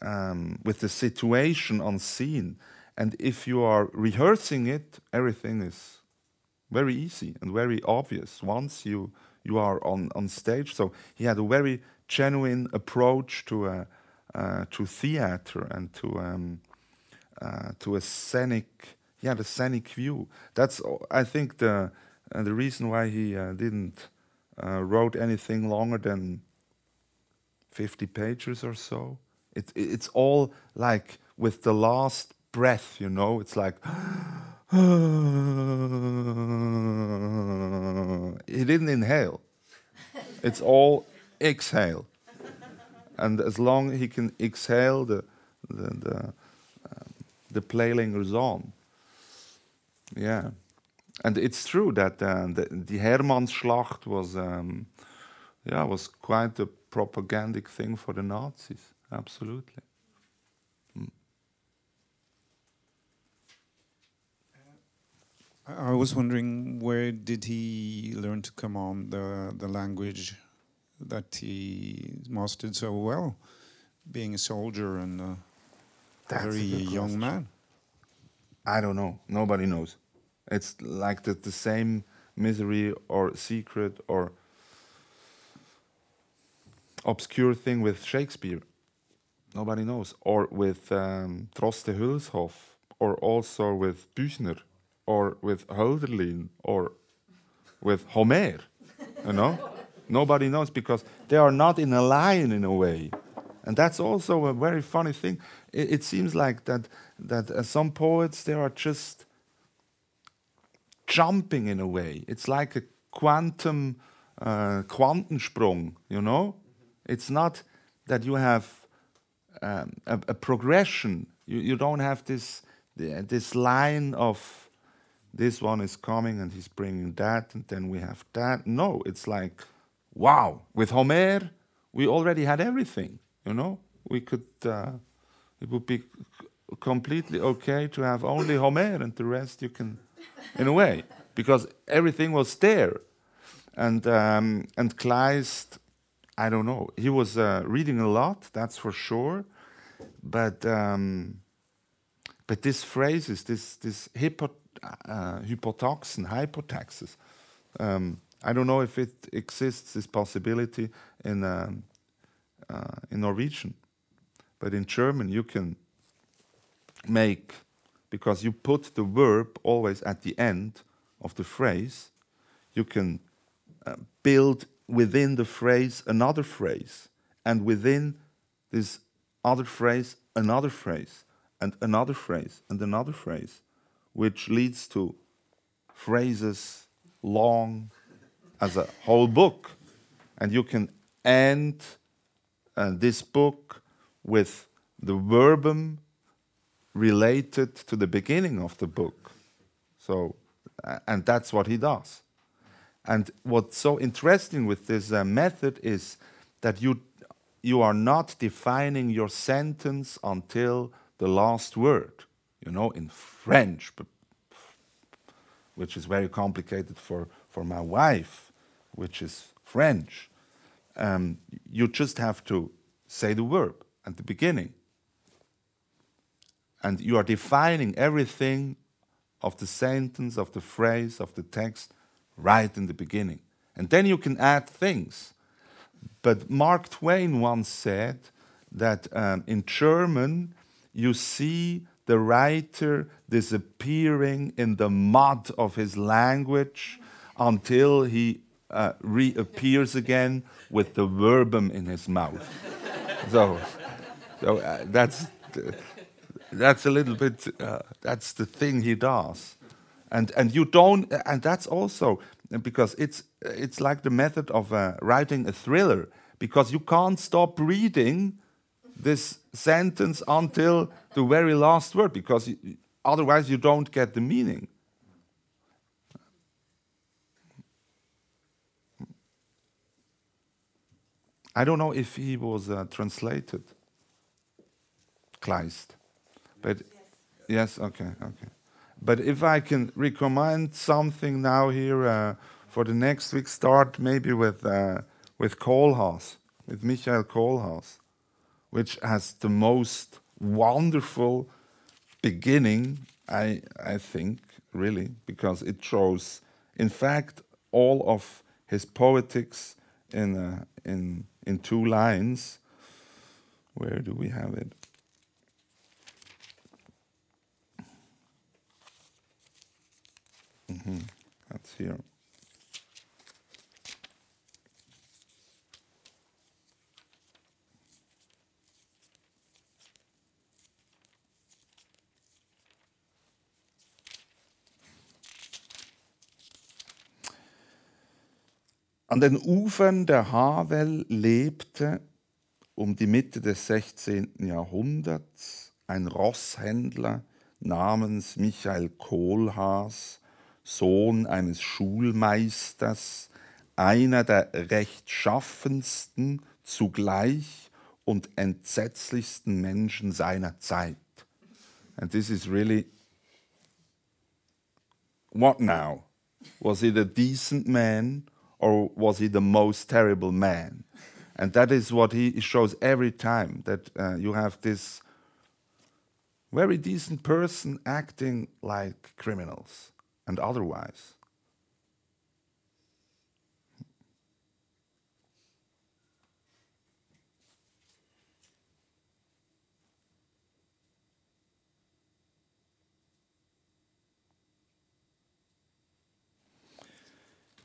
um, with the situation on scene. And if you are rehearsing it, everything is very easy and very obvious once you you are on on stage. So he had a very genuine approach to a uh, to theater and to um, uh, to a scenic yeah the scenic view. That's I think the uh, the reason why he uh, didn't uh, wrote anything longer than fifty pages or so. It, it it's all like with the last breath, you know. It's like he didn't inhale. It's all exhale, and as long he can exhale, the the the, um, the play lingers on. Yeah, and it's true that uh, the, the Hermannsschlacht was um, yeah was quite a propagandic thing for the Nazis. Absolutely. I I was wondering where did he learn to command the the language that he mastered so well, being a soldier and a That's very good young question. man. I don't know. Nobody knows. It's like the, the same misery or secret or obscure thing with Shakespeare. Nobody knows. Or with um, Droste Hülshoff, or also with Büchner, or with Hölderlin, or with Homer. You know? Nobody knows because they are not in a line in a way. And that's also a very funny thing. It, it seems like that that uh, some poets they are just jumping in a way. It's like a quantum uh, Quantensprung, you know. It's not that you have um, a, a progression. You, you don't have this this line of this one is coming and he's bringing that, and then we have that. No, it's like wow. With Homer, we already had everything. You know, we could. Uh, it would be completely okay to have only Homer and the rest you can, in a way, because everything was there, and um, and Kleist, I don't know. He was uh, reading a lot, that's for sure, but um, but these phrases, this this hypo, uh, hypotoxin, hypotaxis, um, I don't know if it exists this possibility in um, uh, in Norwegian, but in German you can make because you put the verb always at the end of the phrase. You can uh, build within the phrase another phrase, and within this other phrase another phrase, and another phrase, and another phrase, which leads to phrases long as a whole book. And you can end uh, this book with the verbum related to the beginning of the book. So, and that's what he does. And what's so interesting with this uh, method is that you you are not defining your sentence until the last word. You know, in French, but which is very complicated for, for my wife, which is French. Um, you just have to say the verb at the beginning. And you are defining everything of the sentence, of the phrase, of the text right in the beginning. And then you can add things. But Mark Twain once said that um, in German, you see the writer disappearing in the mud of his language until he uh, reappears again with the verbum in his mouth. so so uh, that's. that's a little bit uh, that's the thing he does and and you don't and that's also because it's it's like the method of uh, writing a thriller because you can't stop reading this sentence until the very last word because otherwise you don't get the meaning I don't know if he was uh, translated Kleist but yes, okay, okay. But if I can recommend something now here uh, for the next week, start maybe with uh, with Kohlhaas, with Michael Kohlhaas, which has the most wonderful beginning, I I think, really, because it shows, in fact, all of his poetics in uh, in in two lines. Where do we have it? Mhm, That's here. An den Ufern der Havel lebte um die Mitte des 16. Jahrhunderts ein Rosshändler namens Michael Kohlhaas, Sohn eines Schulmeisters, einer der rechtschaffensten zugleich und entsetzlichsten Menschen seiner Zeit. And this is really what now? Was he a decent man or was he the most terrible man? And that is what he shows every time that uh, you have this very decent person acting like criminals and otherwise.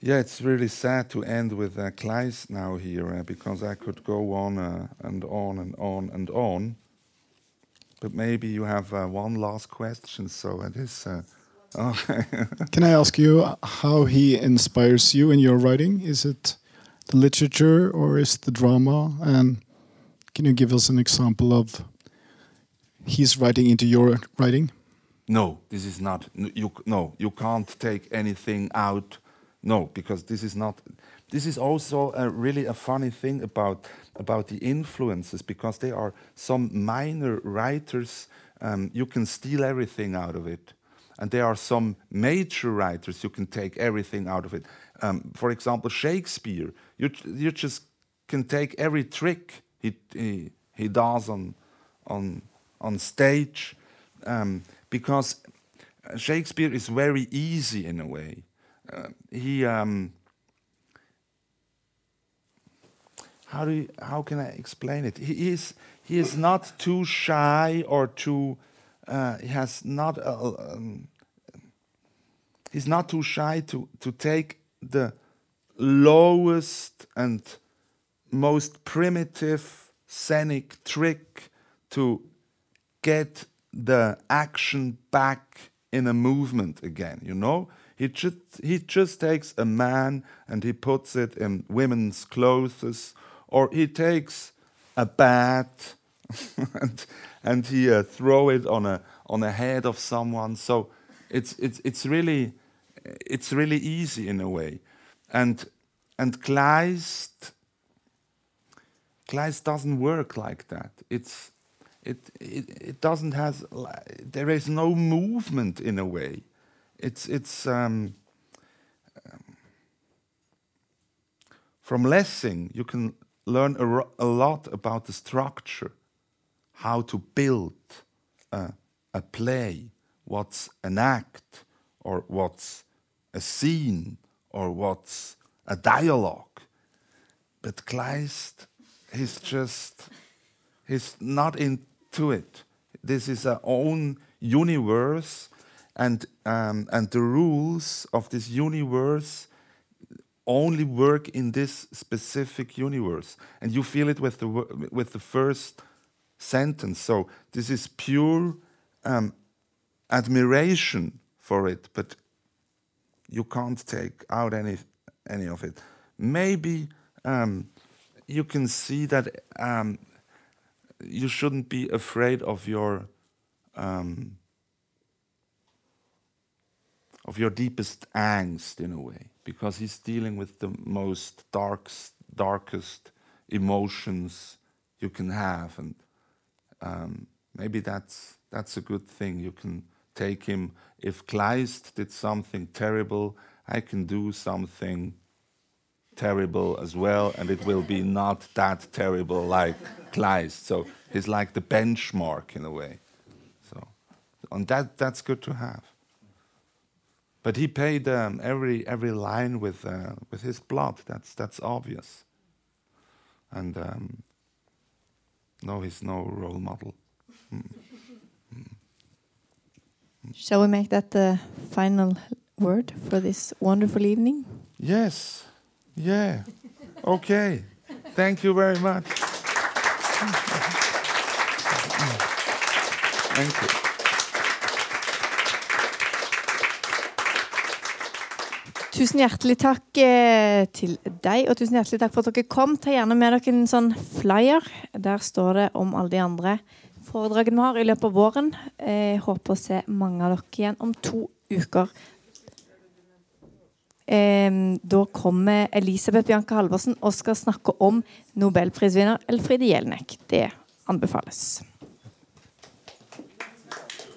Yeah, it's really sad to end with uh, Kleist now here uh, because I could go on uh, and on and on and on. But maybe you have uh, one last question, so it is. Uh, okay. Can I ask you how he inspires you in your writing? Is it the literature or is it the drama? And can you give us an example of his writing into your writing? No, this is not. You no, you can't take anything out. No, because this is not. This is also a, really a funny thing about about the influences because they are some minor writers. Um, you can steal everything out of it, and there are some major writers you can take everything out of it. Um, for example, Shakespeare. You you just can take every trick he he, he does on on on stage um, because Shakespeare is very easy in a way. Uh, he um, how do you, how can I explain it? He is he is not too shy or too uh, he has not a, um, he's not too shy to to take the lowest and most primitive scenic trick to get the action back in a movement again you know he just he just takes a man and he puts it in women's clothes or he takes a bat and, and he uh, throw it on a on a head of someone so it's it's it's really it's really easy in a way and and Kleist Kleist doesn't work like that. It's it it, it doesn't has there is no movement in a way. It's it's um, um, from Lessing you can learn a, a lot about the structure, how to build a, a play, what's an act, or what's a scene, or what's a dialogue. But Kleist, he's just, he's not into it. This is our own universe, and, um, and the rules of this universe only work in this specific universe. And you feel it with the, with the first sentence. So this is pure um, admiration for it, but you can't take out any any of it. Maybe um, you can see that um, you shouldn't be afraid of your um, of your deepest angst in a way, because he's dealing with the most dark, darkest emotions you can have, and um, maybe that's that's a good thing. You can take him. If Kleist did something terrible, I can do something terrible as well, and it will be not that terrible like Kleist. So he's like the benchmark in a way. So, on that, that's good to have. But he paid um, every every line with uh, with his blood. That's that's obvious. And um, no, he's no role model. Shall we make that the final word for this wonderful evening? Yes. Yeah. Okay. Thank you very much. Thank you. Tusen hjertelig takk eh, til deg, og tusen hjertelig takk for at dere kom. Ta gjerne med dere en sånn flyer. Der står det om alle de andre foredragene vi har i løpet av våren. Eh, Jeg håper å se mange av dere igjen om to uker. Eh, Da kommer Elisabeth Bianca Halvorsen og skal snakke om nobelprisvinner Elfride Jelinek. Det anbefales.